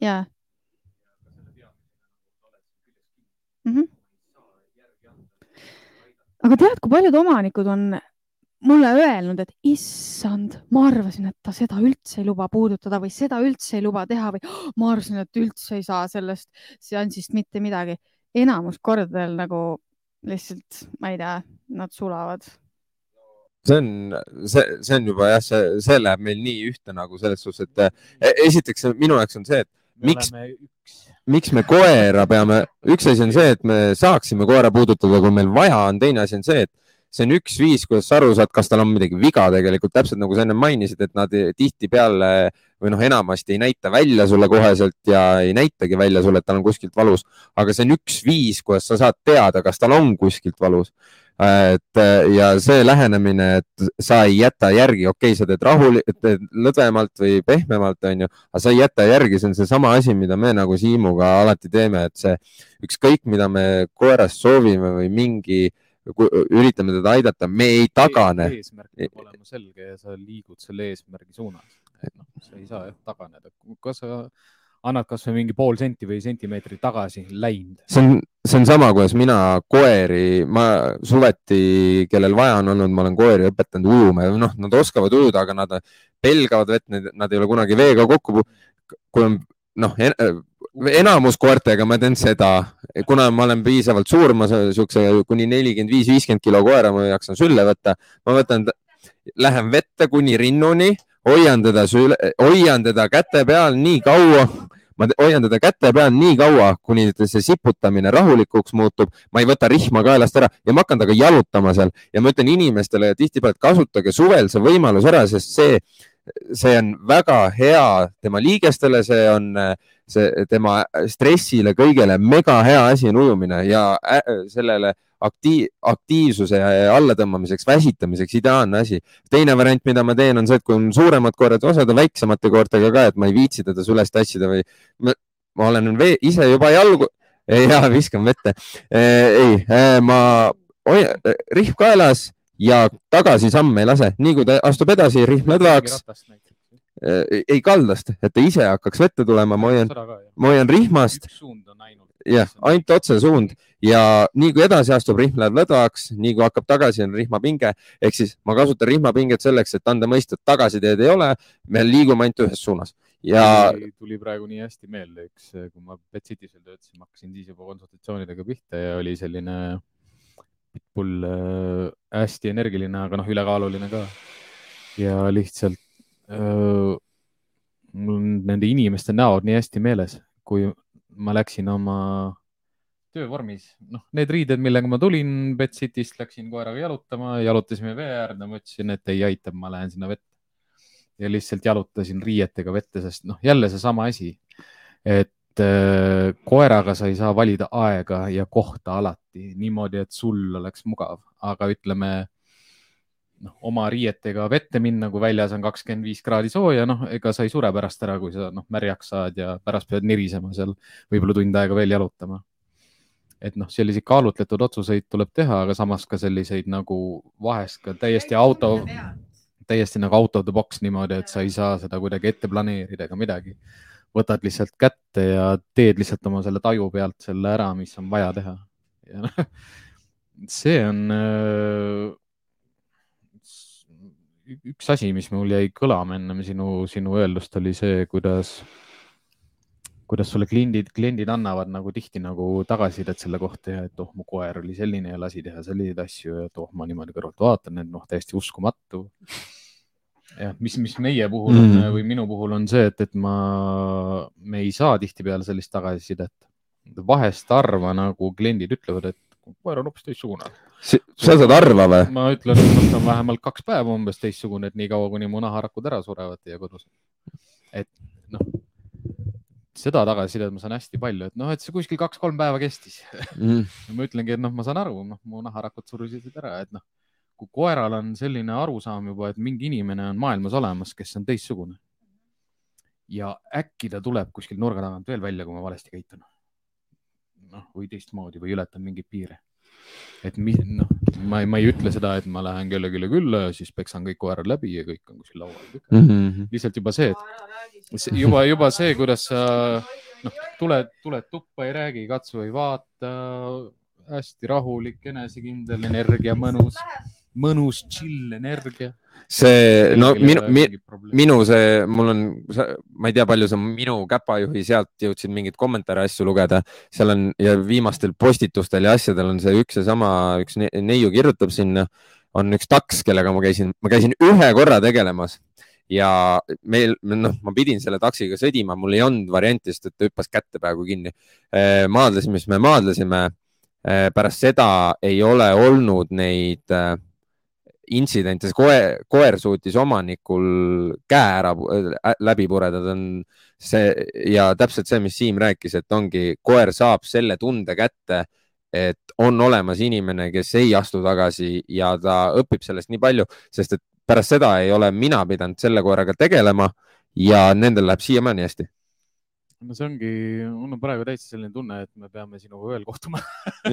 ja mm. -hmm. aga tead, kui paljud omanikud on mulle öelnud, et issand, ma arvasin, et ta seda üldse ei luba puudutada või seda üldse ei luba teha või "Oh, ma arvasin, et üldse ei saa sellest seansist mitte midagi. enamus kordadel nagu lihtsalt, ma ei tea, nad sulavad. See on, see, see on juba jah, see, see läheb meil nii ühte nagu selles suhtes, et eh, esiteks minu jaoks on see, et me Miks- miks me koera peame, üks asi on see, et me saaksime koera puudutada, kui meil vaja on, teine asi on see, et see on üks viis, kuidas sa aru saad, kas tal on midagi viga tegelikult, täpselt nagu sa enne mainisid, et nad tihtipeale või noh, enamasti ei näita välja sulle koheselt ja ei näitagi välja sulle, et tal on kuskilt valus, aga see on üks viis, kuidas sa saad teada, kas tal on kuskilt valus. Et ja see lähenemine, et sa ei jäta järgi, okei okay,, sa teed rahul-, teed lõdvemalt või pehmemalt, onju, aga sa ei jäta järgi, see on seesama asi, mida me nagu Siimuga alati teeme, et see ükskõik, mida me koerast soovime või mingi, üritame teda aidata, me ei tagane. eesmärk peab olema selge ja sa liigud selle eesmärgi suunas. noh, sa ei saa jah taganeda, kas sa annad kasvõi mingi pool senti või sentimeetrit tagasi, läinud. see on, see on sama, kuidas mina koeri, ma suveti, kellel vaja on olnud, ma olen koeri õpetanud ujuma ja noh, nad oskavad ujuda, aga nad pelgavad vett, nad ei ole kunagi veega kokku kui on noh, enamus koertega ma teen seda, kuna ma olen piisavalt suur, ma siukse kuni nelikümmend viis, viiskümmend kilo koera, ma jaksan sülle võtta, ma võtan, lähen vette kuni rinnuni, hoian teda süle, hoian teda käte peal nii kaua, ma hoian teda käte peal nii kaua, kuni see siputamine rahulikuks muutub, ma ei võta rihma kaelast ära ja ma hakkan temaga jalutama seal. Ja ma ütlen inimestele tihtipeale, et kasutage suvel see võimalus ära, sest see, see on väga hea tema liigestele, see on see tema stressile, kõigele mega hea asi on ujumine ja sellele aktiiv, aktiivsuse allatõmbamiseks, väsitamiseks ideaalne asi. teine variant, mida ma teen, on see, et kui on suuremad koerad, osad on väiksemate koertega ka, et ma ei viitsi teda süles tassida või ma, ma olen vee, ise juba jalgu, ja viskan vette. ei, ma hoian rihm kaelas ja tagasi samme ei lase, nii kui ta astub edasi, rihm lõdvaks, ei kaldast, et ta ise hakkaks vette tulema, ma hoian, ma hoian rihmast. Jah, ainult otsesuund ja nii kui edasi astub, rihm läheb lõdvaks, nii kui hakkab tagasi, on rihmapinge. Ehk siis ma kasutan rihmapinget selleks, et anda mõista, et tagasiteed ei ole, me liigume ainult ühes suunas. Ja tuli, praegu nii hästi meelde, üks, kui ma Betsitis veel töötasin, ma hakkasin siis juba konsultatsioonidega pihta ja oli selline pitbull äh, hästi energiline, aga noh, ülekaaluline ka. ja lihtsalt äh, mul on nende inimeste näod nii hästi meeles, kui ma läksin oma töövormis, noh, need riided, millega ma tulin Betsitist, läksin koeraga jalutama, jalutasime vee äärde, ma ütlesin, et ei aitab, ma lähen sinna vette. ja lihtsalt jalutasin riietega vette, sest noh, jälle seesama asi, et koeraga sa ei saa valida aega ja kohta alati niimoodi, et sul oleks mugav, aga ütleme noh, oma riietega vette minna, kui väljas on kakskümmend viis kraadi sooja, noh, ega sa ei sure pärast ära, kui sa noh, märjaks saad ja pärast pead nirisema seal, võib-olla tund aega veel jalutama. et noh, selliseid kaalutletud otsuseid tuleb teha, aga samas ka selliseid nagu vahest ka täiesti auto, täiesti nagu out of the box niimoodi, et sa ei saa seda kuidagi ette planeerida ega midagi. Võtad lihtsalt kätte ja teed lihtsalt oma selle taju pealt selle ära, mis on vaja teha. ja noh, see on äh, üks asi, mis mul jäi kõlama ennem sinu, sinu öeldust, oli see, kuidas, kuidas sulle kliendid, kliendid annavad nagu tihti nagu tagasisidet selle kohta ja et oh, mu koer oli selline ja lasi teha selliseid asju ja et oh, ma niimoodi kõrvalt vaatan, et noh, täiesti uskumatu. Jah, mis, mis meie puhul on mm. või minu puhul on see, et, et ma, me ei saa tihtipeale sellist tagasisidet. vahest harva nagu kliendid ütlevad, et koer on hoopis teistsugune sa saad arva või? ma ütlen, et ta on vähemalt kaks päeva umbes teistsugune, et niikaua, kuni mu naharakud ära surevad teie kodus. et noh, seda tagasisidet ma saan hästi palju, et noh, et see kuskil kaks-kolm päeva kestis mm. ma ütlengi, et noh, ma saan aru, noh, mu naharakud surusid ära, et noh, kui koeral on selline arusaam juba, et mingi inimene on maailmas olemas, kes on teistsugune. ja äkki ta tuleb kuskil nurga tagant veel välja, kui ma valesti käitun. noh, või teistmoodi või ületan mingeid piire et noh, ma ei, ma ei ütle seda, et ma lähen kellelegi külla ja siis peksan kõik koerad läbi ja kõik on kuskil laual mm. -hmm. lihtsalt juba see, et juba, juba see, kuidas sa noh, tuled, tuled tuppa, ei räägi, katsu ei vaata, hästi rahulik, enesekindel, energia mõnus, mõnus chill energia see, no minu, minu see, mul on, ma ei tea, palju sa minu käpajuhi sealt jõudsid mingeid kommentaare, asju lugeda, seal on ja viimastel postitustel ja asjadel on see üks ja sama, üks neiu kirjutab sinna, on üks taks, kellega ma käisin, ma käisin ühe korra tegelemas ja meil, noh, ma pidin selle taksiga sõdima, mul ei olnud varianti, sest et ta hüppas kätte peaaegu kinni. maadlesime, siis me maadlesime. pärast seda ei ole olnud neid äh, intsidentes koer, koer suutis omanikul käe ära äh, läbi pureda, ta on see ja täpselt see, mis Siim rääkis, et ongi, koer saab selle tunde kätte, et on olemas inimene, kes ei astu tagasi ja ta õpib sellest nii palju, sest et pärast seda ei ole mina pidanud selle koeraga tegelema ja nendel läheb siiamaani hästi no see ongi, mul on praegu täitsa selline tunne, et me peame sinuga ööl kohtuma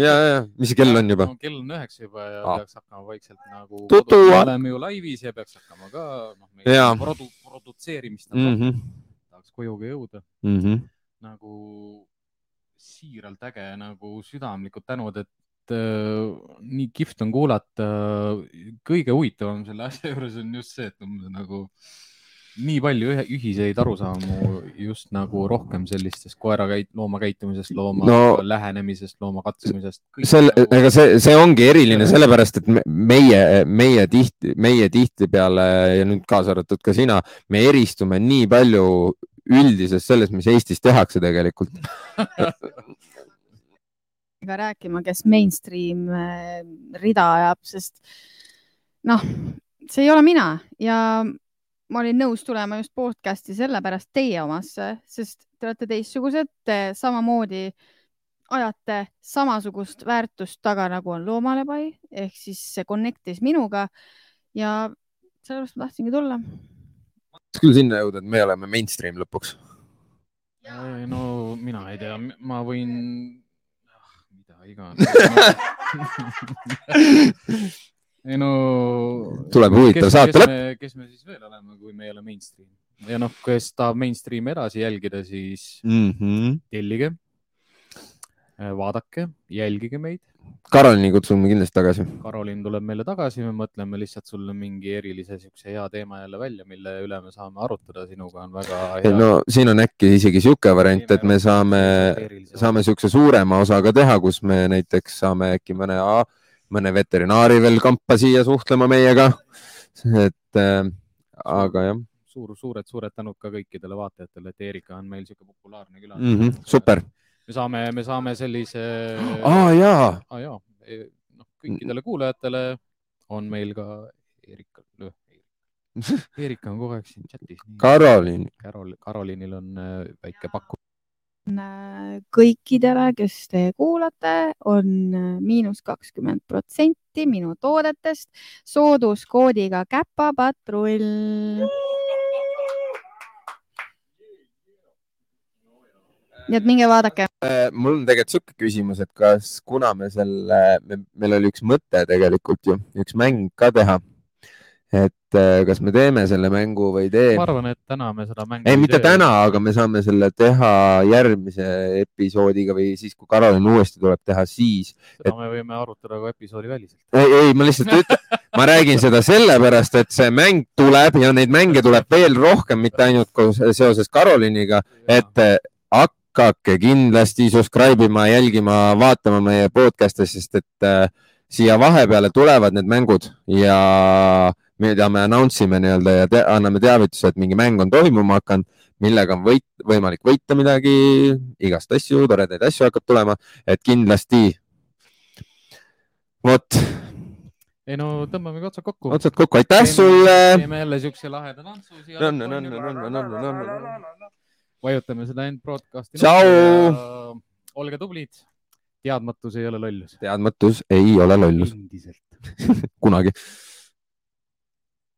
ja, ja, mis kell on juba no,? kell on üheksa juba ja ah. peaks hakkama vaikselt nagu. me oleme ju laivis ja peaks hakkama ka noh, meie produ, produtseerimist mm -hmm. tahaks koju ka jõuda mm. -hmm. nagu siiralt äge, nagu südamlikud tänud, et äh, nii kihvt on kuulata. kõige huvitavam selle asja juures on just see, et nagu äh, nii palju ühiseid arusaamu just nagu rohkem sellistest koera käit-, looma käitumisest, looma no, lähenemisest, looma katsumisest. selle, ega see, see ongi eriline sellepärast, et meie, meie tihti, meie tihtipeale ja nüüd kaasa arvatud ka sina, me eristume nii palju üldisest sellest, mis Eestis tehakse tegelikult ka rääkima, kes mainstream äh, rida ajab, sest noh, see ei ole mina ja ma olin nõus tulema just podcast'i sellepärast teie omasse, sest te olete teistsugused, te samamoodi ajate samasugust väärtust taga, nagu on loomalepai ehk siis see connect'is minuga. Ja sellepärast ma tahtsingi tulla. küll sinna jõuda, et me oleme mainstream lõpuks. no mina ei tea, ma võin, ah, mida iganes ei no. tuleb huvitav saate lõpp. kes me siis veel oleme, kui me ei ole mainstream ja noh, kes tahab mainstream'i edasi jälgida, siis mm -hmm. tellige, äh, vaadake, jälgige meid. Karolini kutsume kindlasti tagasi. Karolin tuleb meile tagasi, me mõtleme lihtsalt sulle mingi erilise siukse hea teema jälle välja, mille üle me saame arutada sinuga on väga hea. no siin on äkki isegi sihuke variant, et me saame, saame siukse suurema osa ka teha, kus me näiteks saame äkki mõne mõne veterinaari veel kampa siia suhtlema meiega. et äh, aga jah. suur, suured, suured tänud ka kõikidele vaatajatele, et Erika on meil sihuke populaarne külaline mm. -hmm, super. me saame, me saame sellise. aa jaa. aa jaa, e, noh, kõikidele kuulajatele on meil ka Erika, Erika on kogu aeg siin chatis. Karoliin. Karol, Karolinil on äh, väike pakkumine kõikidele, kes te kuulate, on äh, miinus kakskümmend protsenti minu toodetest sooduskoodiga käpapatrull. nii et minge vaadake. Äh, mul on tegelikult sihuke küsimus, et kas, kuna me selle, meil oli üks mõte tegelikult ju, üks mäng ka teha. Et äh, kas me teeme selle mängu või ei tee ma? arvan, et täna me seda mängu ei, mitte tee. täna, aga me saame selle teha järgmise episoodiga või siis, kui Karolin uuesti tuleb teha, siis. seda me võime arutada ka episoodi väliselt. ei, ei, ma lihtsalt ütlen, ma räägin seda sellepärast, et see mäng tuleb ja neid mänge tuleb veel rohkem, mitte ainult koos seoses Karoliniga, et äh, hakake kindlasti subscribe ima, jälgima, vaatama meie podcast'e, sest et äh, siia vahepeale tulevad need mängud ja mida me announce ime nii-öelda ja te anname teavituse, et mingi mäng on toimuma hakanud, millega on võit, võimalik võita midagi, igast asju, toredaid asju hakkab tulema, et kindlasti. vot, ei no tõmbamegi otsad kokku. otsad kokku, aitäh sulle. teeme jälle siukse laheda tantsu siia. Vajutame seda end broadcast'i. Tšau!. olge tublid. teadmatus ei ole lollus. teadmatus ei ole lollus endiselt. kunagi